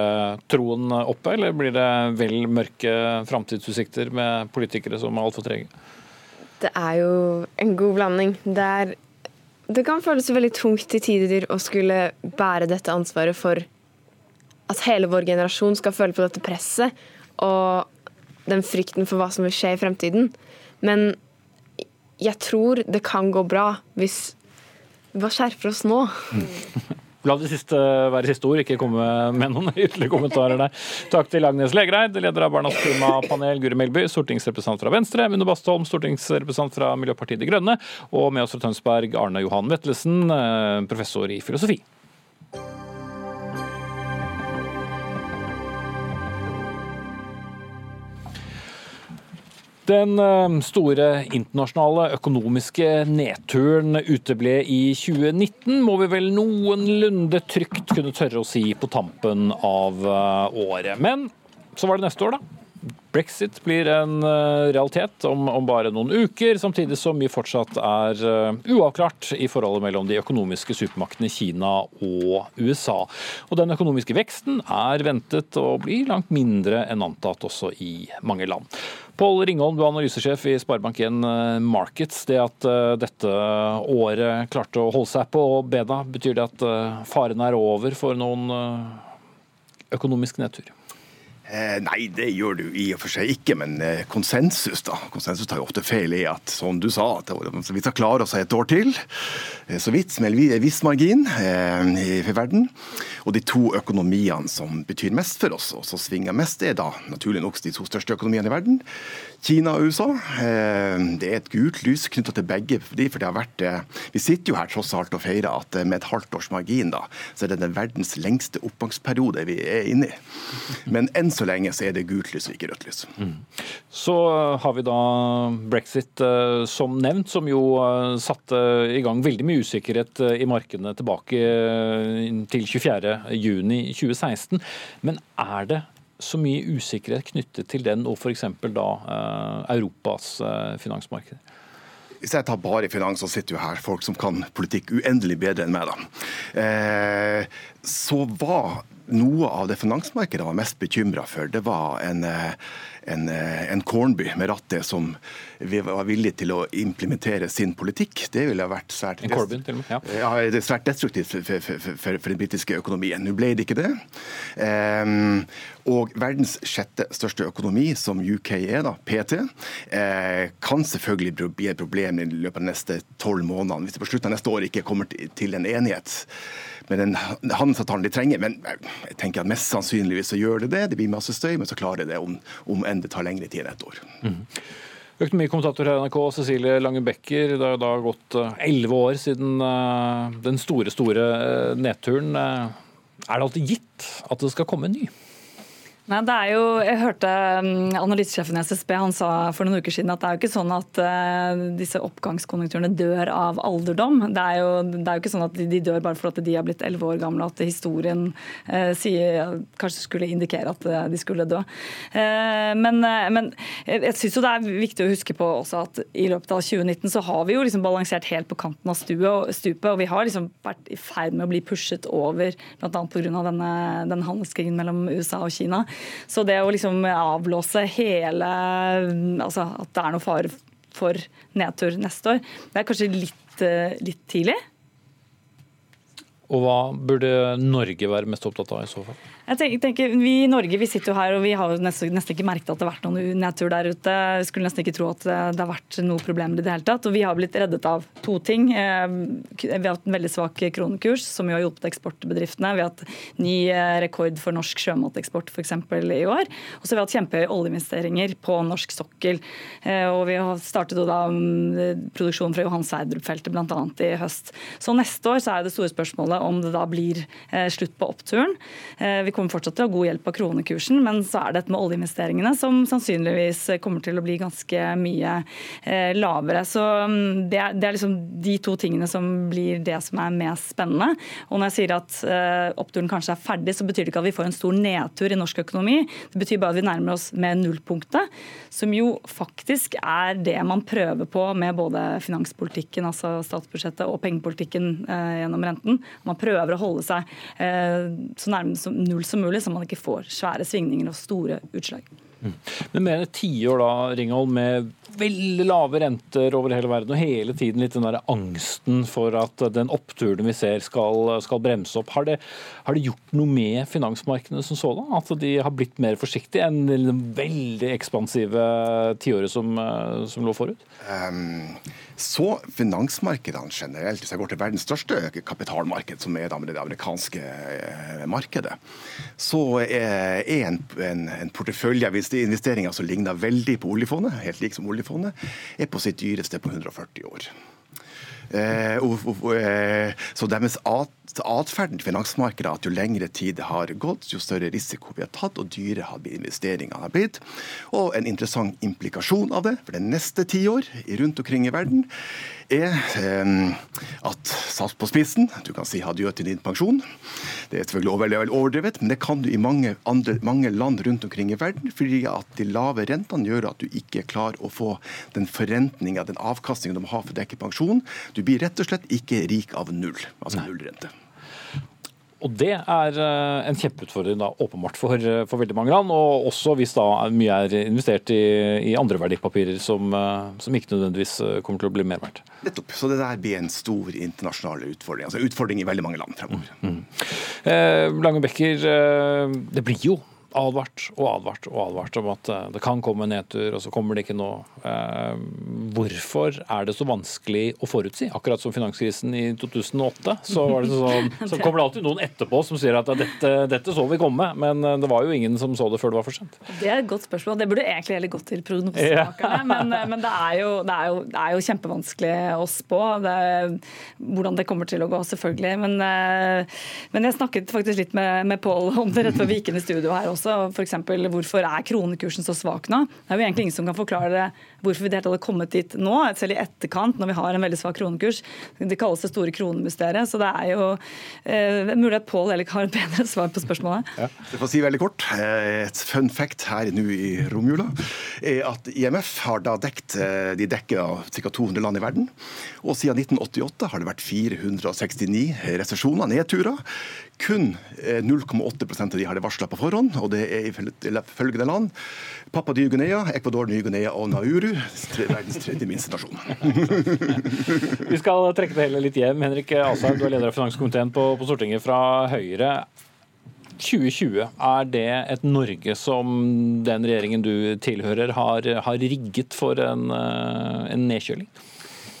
troen oppe, eller blir det vel mørke framtidsutsikter med politikere som er altfor trege? Det er jo en god blanding. Det, er, det kan føles veldig tungt til tider å skulle bære dette ansvaret for at hele vår generasjon skal føle på dette presset og den frykten for hva som vil skje i fremtiden. Men jeg tror det kan gå bra hvis vi bare skjerper oss nå. La det siste være siste ord, ikke komme med noen ytterligere kommentarer der. Takk til Agnes Legreid, leder av Barnas klimapanel, Guri Melby, stortingsrepresentant fra Venstre, Munne Bastholm, stortingsrepresentant fra Miljøpartiet De Grønne, og med oss fra Tønsberg, Arne Johan Vetlesen, eh, professor i filosofi. Den eh, store internasjonale økonomiske nedturen uteble i 2019, må vi vel noenlunde trygt kunne tørre å si på tampen av eh, året. Men så var det neste år, da. Brexit blir en eh, realitet om, om, bare noen uker, samtidig som mye fortsatt er uavklart i forholdet mellom de økonomiske supermaktene Kina og USA. Og Den økonomiske veksten er ventet å bli langt mindre enn antatt også i mange land. Pål Ringholm, du er analysesjef i Sparebank1 eh, Markets. Det at uh, dette året klarte å holde seg på bena, betyr det at uh, faren er over for noen økonomisk nedtur? Eh, nei, det gjør du i og for seg ikke, men eh, konsensus da. Konsensus tar jo ofte feil i at, som du sa, at vi skal klare oss et år til, eh, så vidt, med en viss margin eh, i verden. Og de to økonomiene som betyr mest for oss, og som svinger mest, er da naturlig nok de to største økonomiene i verden. Kina og USA. Eh, det er et gult lys knytta til begge. for det har vært, eh, Vi sitter jo her tross alt og feirer at eh, med et halvt års margin da, så er det den verdens lengste oppgangsperiode vi er inne i. Men enn så lenge så er det gult lys og ikke rødt lys. Mm. Så har vi da brexit som nevnt, som jo satte i gang veldig mye usikkerhet i markedene tilbake til 24.6.2016. Men er det så mye usikkerhet knyttet til den og f.eks. da eh, Europas finansmarked? finansmarkeder? Hvis jeg tar bare finans, så sitter jo her folk som kan politikk uendelig bedre enn meg. da. Eh, så var noe av det finansmarkedet var mest bekymra for, det var en en, eh, en Kornby med rattet som var villig til å implementere sin politikk. Det ville vært svært, en Corbyn, til og med, ja. Ja, det er svært destruktivt for, for, for, for den britiske økonomien. Nå ble det ikke det. Um, og verdens sjette største økonomi, som UK er, da, PT, eh, kan selvfølgelig bli et problem i løpet av de neste tolv månedene, hvis det på slutten av neste år ikke kommer til en enighet med den handelsavtalen de trenger. Men jeg tenker at mest sannsynligvis så gjør det det. Det blir masse støy, men så klarer det om, om enn det tar lengre tid enn ett år. Mm. Økonomikommentator her i NRK, Cecilie Lange Becker. Det har da gått eh, elleve år siden eh, den store, store eh, nedturen. Er det alltid gitt at det skal komme en ny? Nei, det er jo, Jeg hørte um, analysesjefen i SSB han sa for noen uker siden at det er jo ikke sånn at uh, disse oppgangskonjunkturene dør av alderdom. Det er, jo, det er jo ikke sånn at de, dør bare fordi de har blitt elleve år gamle, at historien uh, sier, kanskje skulle indikere at uh, de skulle dø. Uh, men, uh, men, jeg syns det er viktig å huske på også at i løpet av 2019 så har vi jo liksom balansert helt på kanten av stupet, og vi har liksom vært i ferd med å bli pushet over, bl.a. pga. denne, denne handelskrigen mellom USA og Kina. Så det å liksom avblåse hele Altså at det er noe fare for nedtur neste år, det er kanskje litt, eh, litt tidlig? Og hva burde Norge være mest opptatt av i så fall? Jeg tenker, Vi i Norge vi sitter jo her og vi har jo nesten, nesten ikke merket at det har vært noen nedtur der ute. Vi skulle nesten ikke tro at det har vært noen problemer i det hele tatt. Og vi har blitt reddet av to ting. Eh, vi har hatt en veldig svak kronekurs, som jo har hjulpet eksportbedriftene. Vi har hatt ny eh, rekord for norsk sjømateksport f.eks. i år. Og så har vi hatt kjempehøye oljeinvesteringer på norsk sokkel. Eh, og vi har startet da produksjonen produksjon fra Johan Sverdrup-feltet bl.a. i høst. Så neste år så er det store spørsmålet om det da blir slutt på oppturen. Vi kommer fortsatt til å ha god hjelp av kronekursen, men så er det dette med oljeinvesteringene som sannsynligvis kommer til å bli ganske mye eh, lavere. Så mm, det er, det er liksom de to tingene som blir det som er mest spennende. Og når jeg sier at eh, oppturen kanskje er ferdig, så betyr det ikke at vi får en stor nedtur i norsk økonomi. Det betyr bare at vi nærmer oss med nullpunktet, som jo faktisk er det man prøver på med både finanspolitikken, altså statsbudsjettet, og pengepolitikken eh, gjennom renten. Man prøver å holde seg så nærme som null som mulig, så man ikke får svære svingninger og store utslag. Men Men med et tiår da, Ringholm, med veldig lave renter over hele verden og hele tiden litt den der angsten for at den oppturen vi ser skal, skal bremse opp, har det, har det, gjort noe med finansmarkedene som sådan? At de har blitt mer forsiktige enn det veldig ekspansive tiåret som, som lå forut? Um, så finansmarkedene generelt, hvis jeg går til verdens største kapitalmarked, som er det amerikanske eh, markedet, så er en, en, en portefølje av investeringer som ligner veldig på oljefondet, helt lik som oljefondet, er på sitt dyreste på 140 år. Eh, eh, så deres atferden til finansmarkedet at jo lengre tid det har gått, jo større risiko vi har tatt, og dyre har investeringene har blitt. Og en interessant implikasjon av det for det neste tiår rundt omkring i verden er eh, at satt på spissen, du kan si adjø til din pensjon. Det er selvfølgelig veldig overdrevet, men det kan du i mange, andre, mange land rundt omkring i verden, fordi at de lave rentene gjør at du ikke klarer å få den forrentninga, den avkastningen du må ha for å dekke pensjon. Du blir rett og slett ikke rik av null, altså nullrente. Og Det er eh, en kjempeutfordring da, åpenbart for, eh, for, veldig mange land, og også hvis da mye er investert i, i andre verdipapirer som, eh, som, ikke nødvendigvis kommer til å bli mer verdt. Nettopp. Så det der blir en stor internasjonal utfordring. Altså utfordring i veldig mange land fremover. Mm. mm. Eh, Lange Bekker, det blir jo advart og advart og advart om at eh, det kan komme en nedtur, og så kommer det ikke nå. Eh, hvorfor er det så vanskelig å forutsi? Akkurat som finanskrisen i 2008, så, sånn, så kommer det alltid noen etterpå som sier at dette, dette, så vi komme, men eh, det var jo ingen som så det før det var for sent. Det er et godt spørsmål. Det burde egentlig heller gått til prognosemakerne, ja. men, men det, er jo, det, er jo, det, er jo, kjempevanskelig å spå det, hvordan det kommer til å gå, selvfølgelig. Men, men jeg snakket faktisk litt med, med Pål om det rett før vi gikk inn i studio her også også f.eks. hvorfor er kronekursen så svak nå? Det er jo egentlig ingen som kan forklare hvorfor vi det hadde kommet dit nå, selv i etterkant når vi har en veldig svak kronekurs. Det kalles det store kronemysteriet. Så det er jo eh, mulig at Pål Elik har et bedre svar på spørsmålet. Ja. Jeg får si veldig kort. Eh, et fun fact her nå i romjula er at IMF har da dekt eh, de dekker ca. 200 land i verden. Og siden 1988 har det vært 469 resesjoner, nedturer. Kun 0,8 eh, av de har det varsla på forhånd, og det er i følgende land. Papua Ny-Guinea, Ecuador, Ny-Guinea og Nauru. Verdens tredje minste nasjon. Vi skal trekke det hele litt hjem. Henrik Asheim, du er leder av finanskomiteen på, på Stortinget fra Høyre. 2020, er det et Norge som den regjeringen du tilhører, har, har rigget for en, eh, en nedkjøling?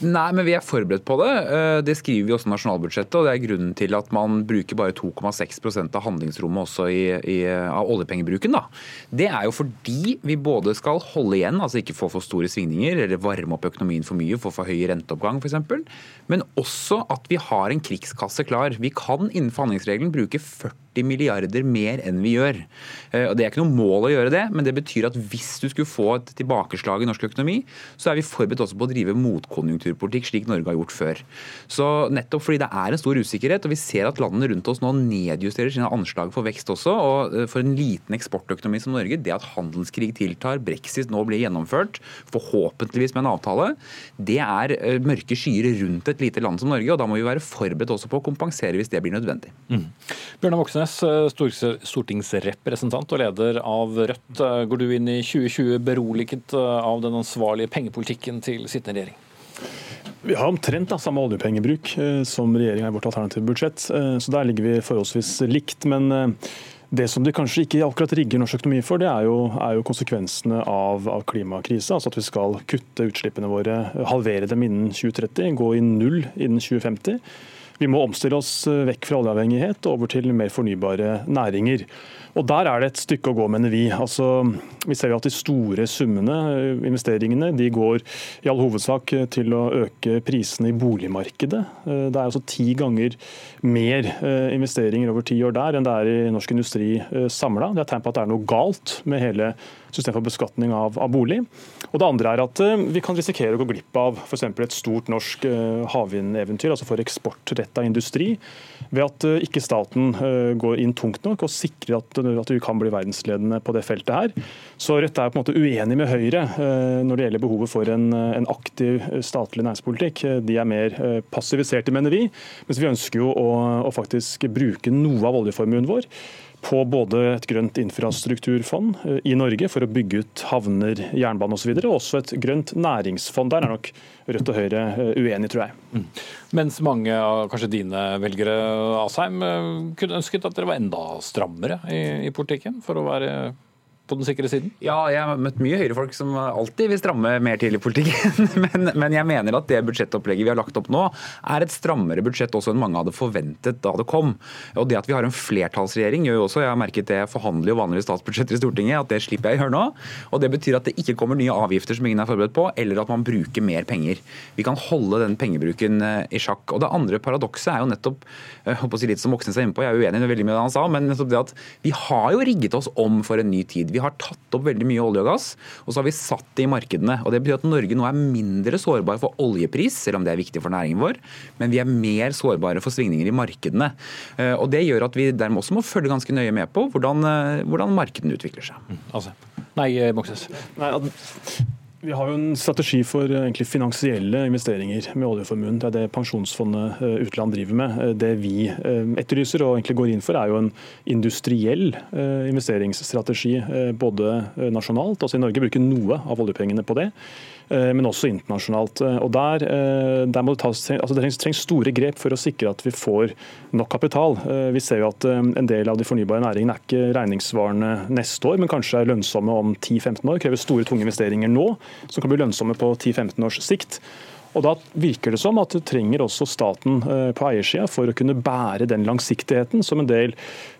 Nei, men vi er forberedt på det. Eh, det skriver vi også i nasjonalbudsjettet. og Det er grunnen til at man bruker bare 2,6% av handlingsrommet også i, i, av oljepengebruken. Da. Det er jo fordi vi både skal holde igjen, altså ikke få for store svingninger eller varme opp økonomien for mye, få for høy renteoppgang f.eks., men også at vi har en krigskasse klar. Vi kan innenfor handlingsregelen bruke 40 40 milliarder mer enn vi gjør. Eh, og Det er ikke noe mål å gjøre det, men det betyr at hvis du skulle få et tilbakeslag i norsk økonomi, så er vi forberedt også på å drive motkonjunkturpolitikk, slik Norge har gjort før. Så nettopp fordi det er en stor usikkerhet, og vi ser at landene rundt oss nå nedjusterer sine anslag for vekst også, og eh, for en liten eksportøkonomi som Norge, det at handelskrig tiltar, brexit nå blir gjennomført, forhåpentligvis med en avtale, det er eh, mørke skyer rundt et lite land som Norge, og da må vi være forberedt også på å kompensere hvis det blir nødvendig. Mm. Bjørnar Moxnes, Moxnes, eh, stortingsrepresentant og leder av Rødt. Eh, går du inn i 2020 beroliget eh, av den ansvarlige pengepolitikken til sittende regjering? Vi har omtrent da, samme oljepengebruk som regjeringa i vårt alternative budsjett, så der ligger vi forholdsvis likt. Men det som de kanskje ikke akkurat rigger norsk økonomi for, det er jo, er jo konsekvensene av, av klimakrisa. Altså at vi skal kutte utslippene våre, halvere dem innen 2030, gå i null innen 2050. Vi må omstille oss vekk fra oljeavhengighet og over til mer fornybare næringer. Og Der er det et stykke å gå, mener vi. Altså, vi ser jo at De store summene, investeringene, de går i all hovedsak til å øke prisene i boligmarkedet. Det er altså ti ganger mer investeringer over ti år der enn det er i norsk industri samla. Det er tegn på at det er noe galt med hele systemet for beskatning av, av, bolig. Og Det andre er at vi kan risikere å gå glipp av f.eks. et stort norsk havvindeventyr, altså for eksportretta industri, ved at ikke staten går inn tungt nok og sikrer at at vi kan bli verdensledende på det feltet her. Så Rødt er på en måte uenig med Høyre eh, når det gjelder behovet for en, en aktiv statlig næringspolitikk. De er mer eh, passiviserte, mener vi. Mens vi ønsker jo å, å faktisk bruke noe av oljeformuen vår på både et grønt infrastrukturfond eh, i Norge for å bygge ut havner, jernbane osv., og, så og også et grønt næringsfond. Der er nok Rødt og Høyre eh, uenige, tror jeg. Mm. Mens mange av kanskje dine velgere Asheim, eh, kunne ønsket at dere var enda strammere i, i politikken for å være på den sikre siden? Ja, jeg har møtt mye Høyre-folk som alltid vil stramme mer til i politikken. Men, men, jeg mener at det budsjettopplegget vi har lagt opp nå, er et strammere budsjett også enn mange hadde forventet da det kom. Og det at vi har en flertallsregjering gjør jo også, jeg har merket det, jeg forhandler jo vanligvis statsbudsjetter i Stortinget, at det slipper jeg å gjøre nå. Og det betyr at det ikke kommer nye avgifter som ingen er forberedt på, eller at man bruker mer penger. Vi kan holde den pengebruken eh, i sjakk. Og det andre paradokset er jo nettopp, jeg håper å si litt som Moxnes er inne på, jeg er uenig i veldig mye av det han sa, men nettopp det at vi har jo rigget oss om for en ny tid. Vi har tatt opp veldig mye olje og gass, og så har vi satt det i markedene. Og Det betyr at Norge nå er mindre sårbar for oljepris, selv om det er viktig for næringen vår, men vi er mer sårbare for svingninger i markedene. Eh, og Det gjør at vi dermed også må følge ganske nøye med på hvordan, eh, hvordan markedene utvikler seg. Mm, altså. Nei, eh, Moxnes. Nei, vi har jo en strategi for egentlig finansielle investeringer med oljeformuen. Det er det Pensjonsfondet utland driver med. Det vi etterlyser og egentlig går inn for, er jo en industriell investeringsstrategi. Både nasjonalt, altså i Norge bruker noe av oljepengene på det. Eh, men også internasjonalt. Eh, og Der, eh, der må det, tas, altså det trengs store grep for å sikre at vi får nok kapital. Vi ser jo at en del av de fornybare næringene er ikke regningssvarende neste år, men kanskje er lønnsomme om 10-15 år. Krever store, tunge investeringer nå, som kan bli lønnsomme på 10-15 års sikt. Og Da virker det som at du trenger også staten eh, på eiersida for å kunne bære den langsiktigheten som en del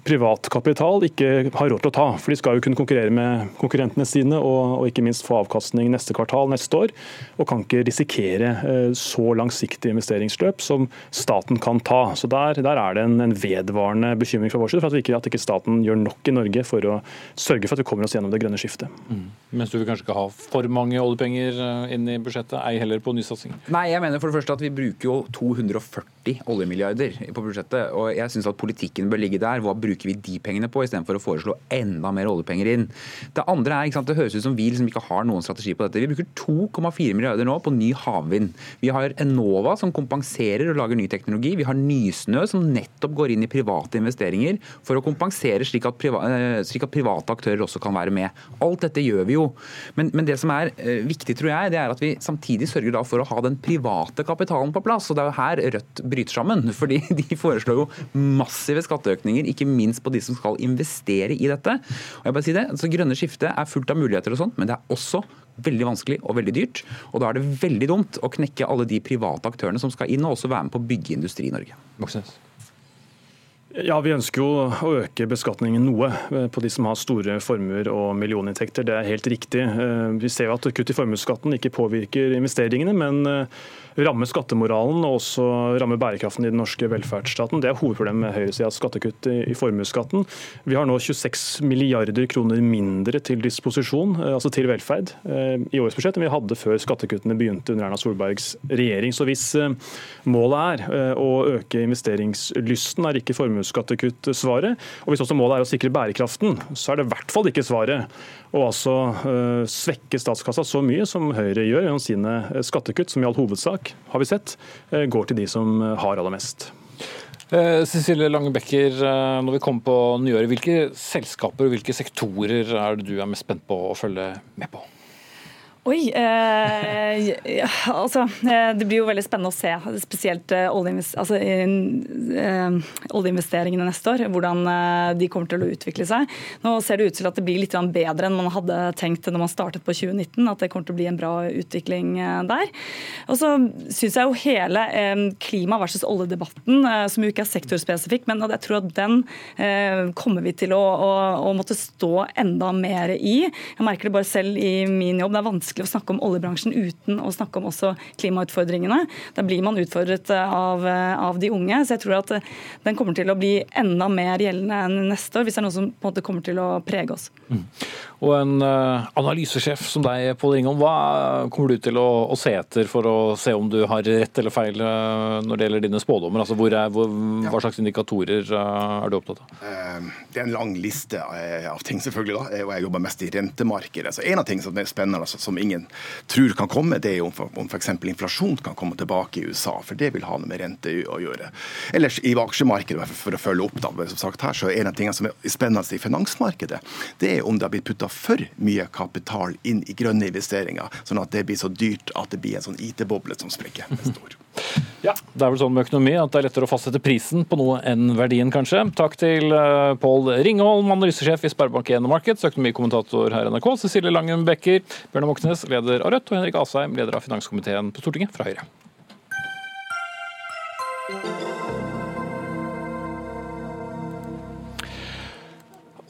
privat kapital ikke har råd til å ta. For de skal jo kunne konkurrere med konkurrentene sine og, og ikke minst få avkastning neste kvartal neste år. Og kan ikke risikere eh, så langsiktige investeringsløp som staten kan ta. Så Der, der er det en, en, vedvarende bekymring fra vår side for at, ikke, at ikke staten gjør nok i Norge for å sørge for at vi kommer oss gjennom det grønne skiftet. Mm. Mens du vil kanskje ikke ha for mange oljepenger eh, inn i budsjettet, ei heller på nysatsing? Nei, jeg mener for det første at vi bruker jo 240 oljemilliarder på budsjettet. Og jeg syns at politikken bør ligge der. Hva bruker vi de pengene på, istedenfor å foreslå enda mer oljepenger inn. Det andre er, sant, det høres ut som vi liksom ikke har noen strategi på dette. Vi bruker 2,4 milliarder nå på ny havvind. Vi har Enova som kompenserer og lager ny teknologi. Vi har Nysnø som nettopp går inn i private investeringer for å kompensere slik at, priva, eh, slik at private aktører også kan være med. Alt dette gjør vi jo. Men, men det som er eh, viktig, tror jeg, det er at vi samtidig sørger for å ha den den private kapitalen på plass. og Det er jo her Rødt bryter sammen. fordi De foreslår jo massive skatteøkninger, ikke minst på de som skal investere i dette. Og jeg bare sier det, altså Grønne skiftet er fullt av muligheter, og sånt, men det er også veldig vanskelig og veldig dyrt. Og Da er det veldig dumt å knekke alle de private aktørene som skal inn og også være med på å bygge industri i Norge. Moxnes. Ja, Vi ønsker jo å øke beskatningen noe eh, på de som har store formuer og millioninntekter. Det er helt riktig. Eh, vi ser jo at kutt i formuesskatten ikke påvirker investeringene, men eh, ramme skattemoralen og også ramme bærekraften i den norske velferdsstaten. Det er hovedproblemet med høyresidas skattekutt i formuesskatten. Vi har nå 26 milliarder kroner mindre til disposisjon, eh, altså til velferd, eh, i årets budsjett enn vi hadde før skattekuttene begynte under Erna Solbergs regjering. Så hvis eh, målet er å øke investeringslysten, er ikke formuesskattekutt svaret. Og hvis også målet er å sikre bærekraften, så er det i hvert fall ikke svaret å altså svekke statskassa så mye som Høyre gjør gjennom sine skattekutt, som i all hovedsak har vi sett, eh, går til de som eh, har aller mest. Eh, Cecilie Lange Becker, når vi kommer på nyåret, hvilke selskaper og hvilke sektorer er det du er mest spent på å følge med på? Oi. Eh, ja, altså, eh, det blir jo veldig spennende å se, spesielt oljeinvest altså, eh, oljeinvesteringene neste år. Hvordan eh, de kommer til å utvikle seg. Nå ser det ut til at det blir litt bedre enn man hadde tenkt når man startet på 2019. At det kommer til å bli en bra utvikling eh, der. Og så syns jeg jo hele klima versus oljedebatten, som jo ikke er sektorspesifikk, men jeg tror at den kommer vi til å, å, å måtte stå enda mer i. Jeg merker det bare selv i min jobb. Det er vanskelig vanskelig å snakke om oljebransjen uten å snakke om også klimautfordringene. Da blir man utfordret eh, av, eh, av, de unge. Så jeg tror at eh, den kommer til å bli enda mer gjeldende enn neste år, hvis det er noe som på en måte kommer til å prege oss. Mm. Og en analysesjef som deg, Pål Ringholm, hva kommer du til å, å, se etter for å se om du har rett eller feil når det gjelder dine spådommer? Altså, hvor er, hvor, hva slags indikatorer er du opptatt av? Det er en lang liste av ting, selvfølgelig. da, og Jeg jobber mest i rentemarkedet. Så En av tingene som er spennende, altså, som ingen tror kan komme, det er om, om f.eks. inflasjon kan komme tilbake i USA. For det vil ha noe med rente å gjøre. Ellers i aksjemarkedet, for å følge opp, da, som sagt her, så er en av tingene som er spennende i finansmarkedet, det er om det har blitt putta for mye kapital inn i grønne investeringer, sånn at det blir så dyrt at det blir en sånn IT-boble som sprekker. Ja, det er vel sånn med økonomi at det er lettere å fastsette prisen på noe enn verdien, kanskje. Takk til uh, Pål Ringholm, analysesjef i Sparebank1 Markets, økonomikommentator her i NRK, Cecilie Langen Becker, Bjørnar Moxnes, leder av Rødt, og Henrik Asheim, leder av finanskomiteen på Stortinget fra Høyre.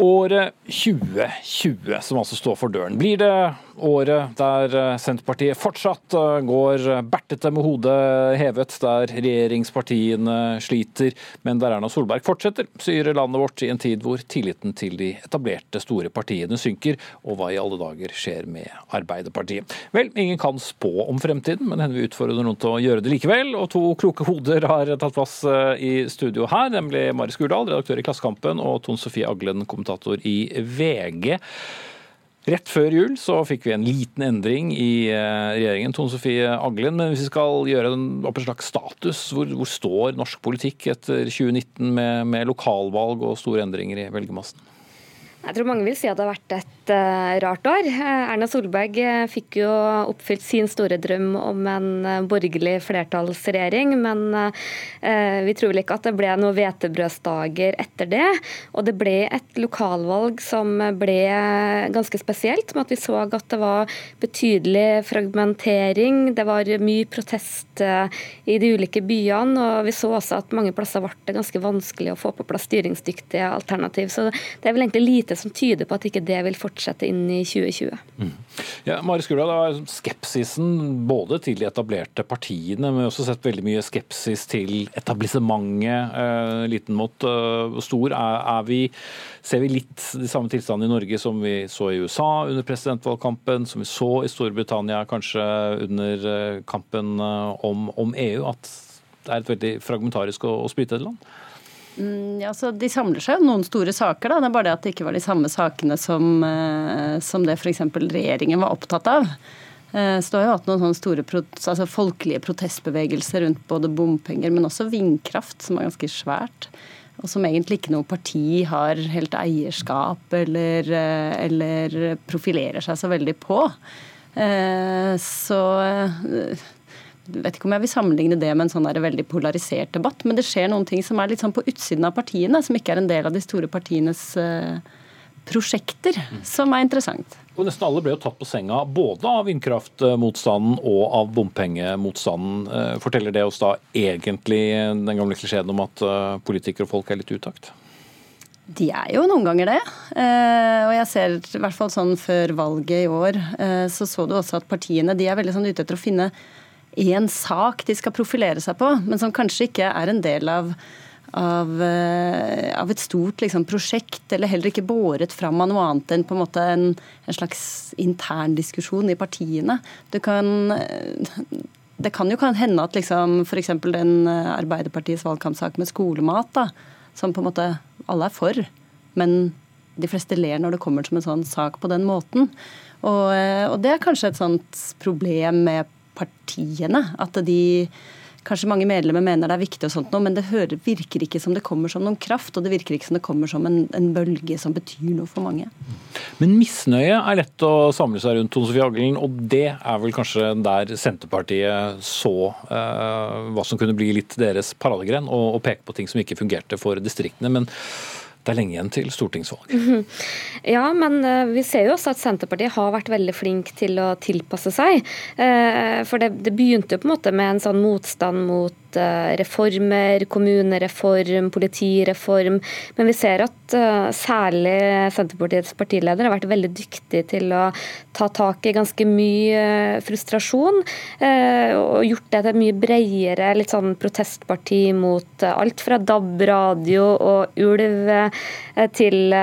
Året 2020, som altså står for døren. Blir det året der eh, Senterpartiet fortsatt eh, går bertete med hodet hevet, der regjeringspartiene sliter, men der Erna Solberg fortsetter syrer landet vårt i en tid hvor tilliten til de etablerte store partiene synker, og hva i alle dager skjer med Arbeiderpartiet? Vel, ingen kan spå om fremtiden, men hender vi utfordrer noen til å gjøre det likevel. Og to kloke hoder har tatt plass eh, i studio her, nemlig Mari Skurdal, redaktør i Klassekampen, og Ton Sofie Aglen, kommentator i VG. Rett før jul så fikk vi en liten endring i eh, regjeringen, Tone Sofie Aglen. Men hvis vi skal gjøre opp en slags status, hvor, hvor står norsk politikk etter 2019 med, med lokalvalg og store endringer i velgermassen? Jeg tror mange vil si at det har vært et uh, rart år. Uh, Erna Solberg uh, fikk jo oppfylt sin store drøm om en borgerlig flertallsregjering, men vi tror vel ikke at det ble noen hvetebrødsdager etter det. Og det ble et lokalvalg som ble ganske spesielt, med at vi så at det var betydelig fragmentering. Det var mye protest i de ulike byene, og vi så også at mange plasser ble det ganske vanskelig å få på plass styringsdyktige alternativ. Så det er vel egentlig lite lite som tyder på at ikke det vil fortsette inn i 2020. Mm. Ja, Mari Skula, var skepsisen både til de etablerte partiene, men vi har også sett veldig mye skepsis til etablissementet, eh, liten mot eh, stor. Er, er vi, ser vi litt de samme tilstandene i Norge som vi så i USA under presidentvalgkampen, som vi så i Storbritannia kanskje under eh, kampen eh, om, om EU? At det er et veldig fragmentarisk og, og splittede land? Mm, ja, så De samler seg jo noen store saker. da, Det er bare det at det ikke var de samme sakene som, eh, som det f.eks. regjeringen var opptatt av. Eh, så du har jo hatt noen sånne store altså folkelige protestbevegelser rundt både bompenger, men også vindkraft, som er ganske svært. Og som egentlig ikke noe parti har helt eierskap eller, eh, eller profilerer seg så veldig på. Så vet ikke om jeg vil sammenligne det med en sånn veldig polarisert debatt, men det skjer noen ting som er litt sånn på utsiden av partiene, som ikke er en del av de store partienes uh, prosjekter, mm. som er interessant. Og Nesten alle ble jo tatt på senga både av vindkraftmotstanden og av bompengemotstanden. Eh, forteller det oss da egentlig den gamle klisjeen om at eh, politikere og folk er litt utakt? De er jo noen ganger det. Og jeg ser i hvert fall sånn før valget i år, så så du også at partiene de er veldig sånn ute etter å finne én sak de skal profilere seg på, men som kanskje ikke er en del av av, eh, av, et stort liksom, prosjekt, eller heller ikke båret fram av noe annet enn på en måte en, en slags intern diskusjon i partiene. Det kan, det kan jo kan hende at liksom, f.eks. den eh, Arbeiderpartiets valgkampsak med skolemat, da, som på en måte alle er for, men de fleste ler når det kommer som en sånn sak på den måten. Og, eh, og det er kanskje et sånt problem med partiene. At de kanskje mange medlemmer mener det er viktig, og sånt nå, men det hører, virker ikke som det kommer som noen kraft, og det virker ikke som det kommer som en, en bølge som betyr noe for mange. Men misnøye er lett å samle seg rundt, Tone Sofie Aglen, og det er vel kanskje der Senterpartiet så eh, hva som kunne bli litt deres paradegren, og, og peke på ting som ikke fungerte for distriktene. men det er lenge igjen til stortingsvalg. Ja, men eh, vi ser jo også at Senterpartiet har vært veldig flink til å tilpasse seg. Eh, for det, det begynte jo på en måte med en sånn motstand mot Eh, reformer, kommunereform, politireform. Men vi ser at eh, særlig Senterpartiets partileder har vært veldig dyktig til å ta tak i ganske mye eh, frustrasjon. Og gjort det til et mye bredere litt sånn protestparti mot alt fra DAB, radio og ulv til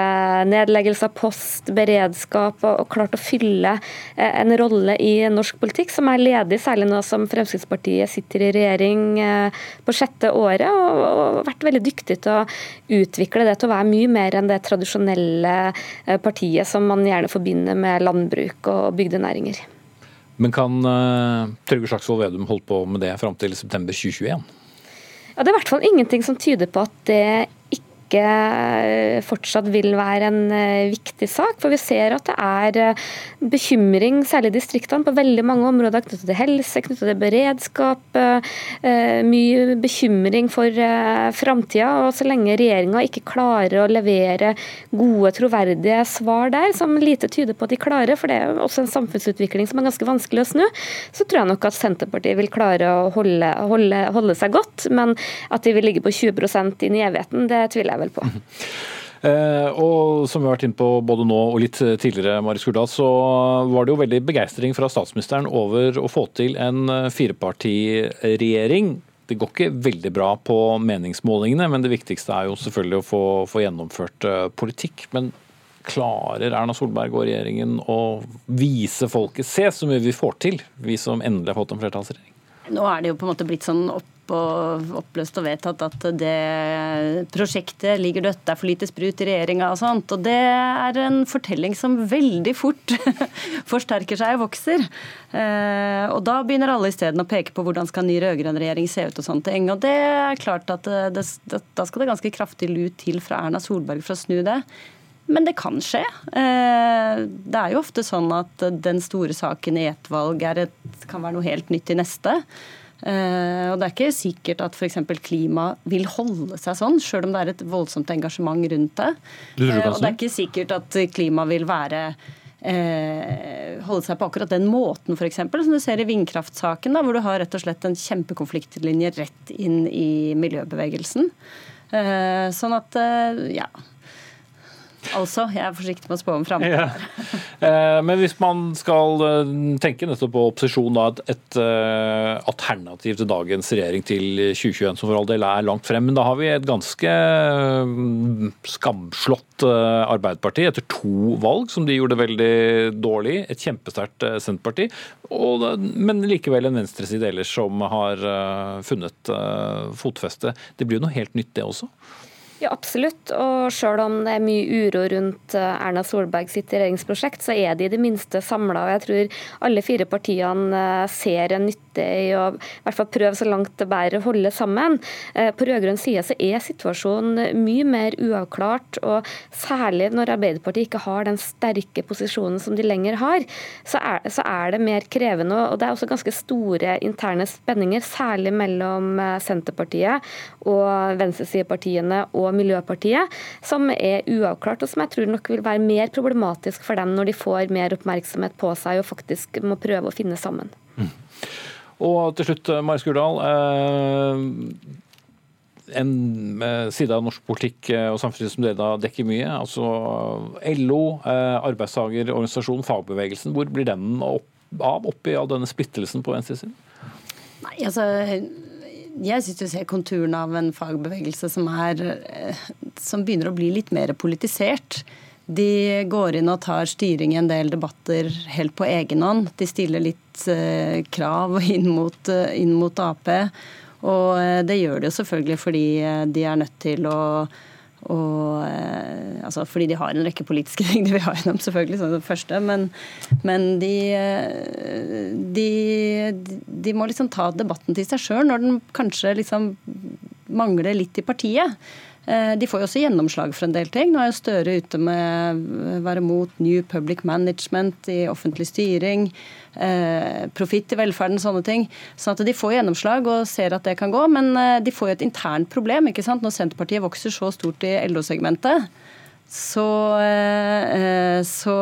nedleggelse av post, beredskap, og klart å fylle en rolle i norsk politikk som er ledig, særlig nå som Fremskrittspartiet sitter i regjering på sjette året, og, vært veldig dyktig til å utvikle det til å være mye mer enn det tradisjonelle eh, partiet som man gjerne forbinder med landbruk og bygdenæringer. Men kan uh, Trygve Slagsvold Vedum holde på med det fram til september 2021? Ja, Det er i hvert fall ingenting som tyder på at det ikke eh, fortsatt vil være en eh, viktig sak. For vi ser at det er eh, bekymring, særlig i distriktene, på veldig mange områder knyttet til helse, knyttet til beredskap. Mye bekymring for framtida. Og så lenge regjeringa ikke klarer å levere gode, troverdige svar der, som lite tyder på at de klarer, for det er også en samfunnsutvikling som er ganske vanskelig å snu, så tror jeg nok at Senterpartiet vil klare å holde, holde, holde seg godt. Men at de vil ligge på 20 inn i evigheten, det tviler jeg vel på. Eh, og som vi har vært inne på både nå og litt tidligere, Mari Skurdal, så var det jo veldig begeistring fra statsministeren over å få til en eh, firepartiregjering. Det går ikke veldig bra på meningsmålingene, men det viktigste er jo selvfølgelig å få, få gjennomført uh, politikk. Men klarer Erna Solberg og regjeringen å vise folket Se så mye vi får til, vi som endelig har fått en flertallsregjering? Nå er det jo på en måte blitt sånn opp og oppløst og vedtatt at det prosjektet ligger dødt, det er for lite sprut i regjeringa og sånt. Og det er en fortelling som veldig fort forsterker seg og vokser. Eh, og da begynner alle isteden å peke på hvordan skal ny rød-grønn regjering se ut og sånt ting. Og det er klart at det, det, da skal det ganske kraftig lut til fra Erna Solberg for å snu det. Men det kan skje. Eh, det er jo ofte sånn at den store saken i ett valg et, kan være noe helt nytt i neste. Uh, og Det er ikke sikkert at f.eks. klima vil holde seg sånn, sjøl om det er et voldsomt engasjement rundt det. Uh, og det er ikke sikkert at klima vil være uh, holde seg på akkurat den måten, f.eks. Som du ser i vindkraftsaken, da, hvor du har rett og slett en kjempekonfliktlinje rett inn i miljøbevegelsen. sånn at, ja Altså, jeg er forsiktig med å spå om framtida. Ja. Eh, men hvis man skal eh, tenke nettopp på opposisjon, da, et, et eh, alternativ til dagens regjering til 2021, som for all del er langt frem, men da har vi et ganske skamslått Arbeiderparti etter to valg som de gjorde veldig dårlig. Et kjempesterkt Senterparti, og, men likevel en venstreside ellers som har funnet fotfeste. Det blir jo noe helt nytt, det også? Ja, absolutt. Og selv om det er mye uro rundt eh, Erna Solberg sitt regjeringsprosjekt, så er de i det minste samla. Jeg tror alle fire partiene eh, ser en nytte i å i hvert fall prøve så langt det bærer å holde sammen. Eh, på rød-grønn side så er situasjonen mye mer uavklart, og særlig når Arbeiderpartiet ikke har den sterke posisjonen som de lenger har, så er, så er det mer krevende. Og det er også ganske store interne spenninger, særlig mellom Senterpartiet og venstresidepartiene og Miljøpartiet, som er uavklart, og som jeg tror nok vil være mer problematisk for dem når de får mer oppmerksomhet på seg og faktisk må prøve å finne sammen. Mm. Og til slutt, Mari Skurdal. Eh, en eh, side av norsk politikk eh, og samfunnsliv som dere dekker mye, altså LO, arbeidstagerorganisasjonen, fagbevegelsen. Hvor blir den opp, av oppi all denne splittelsen på venstresiden? Nei, altså jeg syns du ser konturene av en fagbevegelse som, er, eh, som begynner å bli litt mer politisert. De går inn og tar styring i en del debatter helt på egen hånd. De stiller litt eh, krav inn mot, eh, inn mot Ap. Og det gjør de jo selvfølgelig fordi de er nødt til å og eh, altså fordi de har en rekke politiske ting de vil ha gjennom, selvfølgelig, som det første. Men, men de, eh, de, de, må liksom ta debatten til seg sjøl når den kanskje liksom mangler litt i partiet. Eh, de får jo også gjennomslag for en del ting. Nå er jo Støre ute med å være mot New Public Management i offentlig styring, eh, profitt i velferden, sånne ting. Sånn at de får gjennomslag og ser at det kan gå. Men eh, de får jo et internt problem ikke sant? når Senterpartiet vokser så stort i LO-segmentet så, så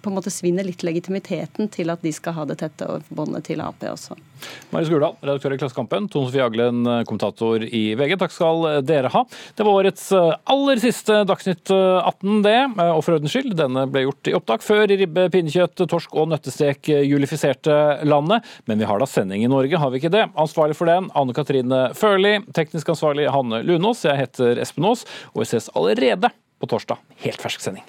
på en måte svinner litt legitimiteten til at de skal ha det tette båndet til Ap også. Marius Gurdal, redaktør i Klassekampen. Tone Sofie Aglen, kommentator i VG. Takk skal dere ha. Det var årets aller siste Dagsnytt 18, det. Og for ordens skyld, denne ble gjort i opptak før ribbe, pinnekjøtt, torsk og nøttestek julifiserte landet. Men vi har da sending i Norge, har vi ikke det? Ansvarlig for den, Anne Katrine Førli. Teknisk ansvarlig, Hanne Lunås. Jeg heter Espen Aas, og vi ses allerede på torsdag. Helt fersk sending.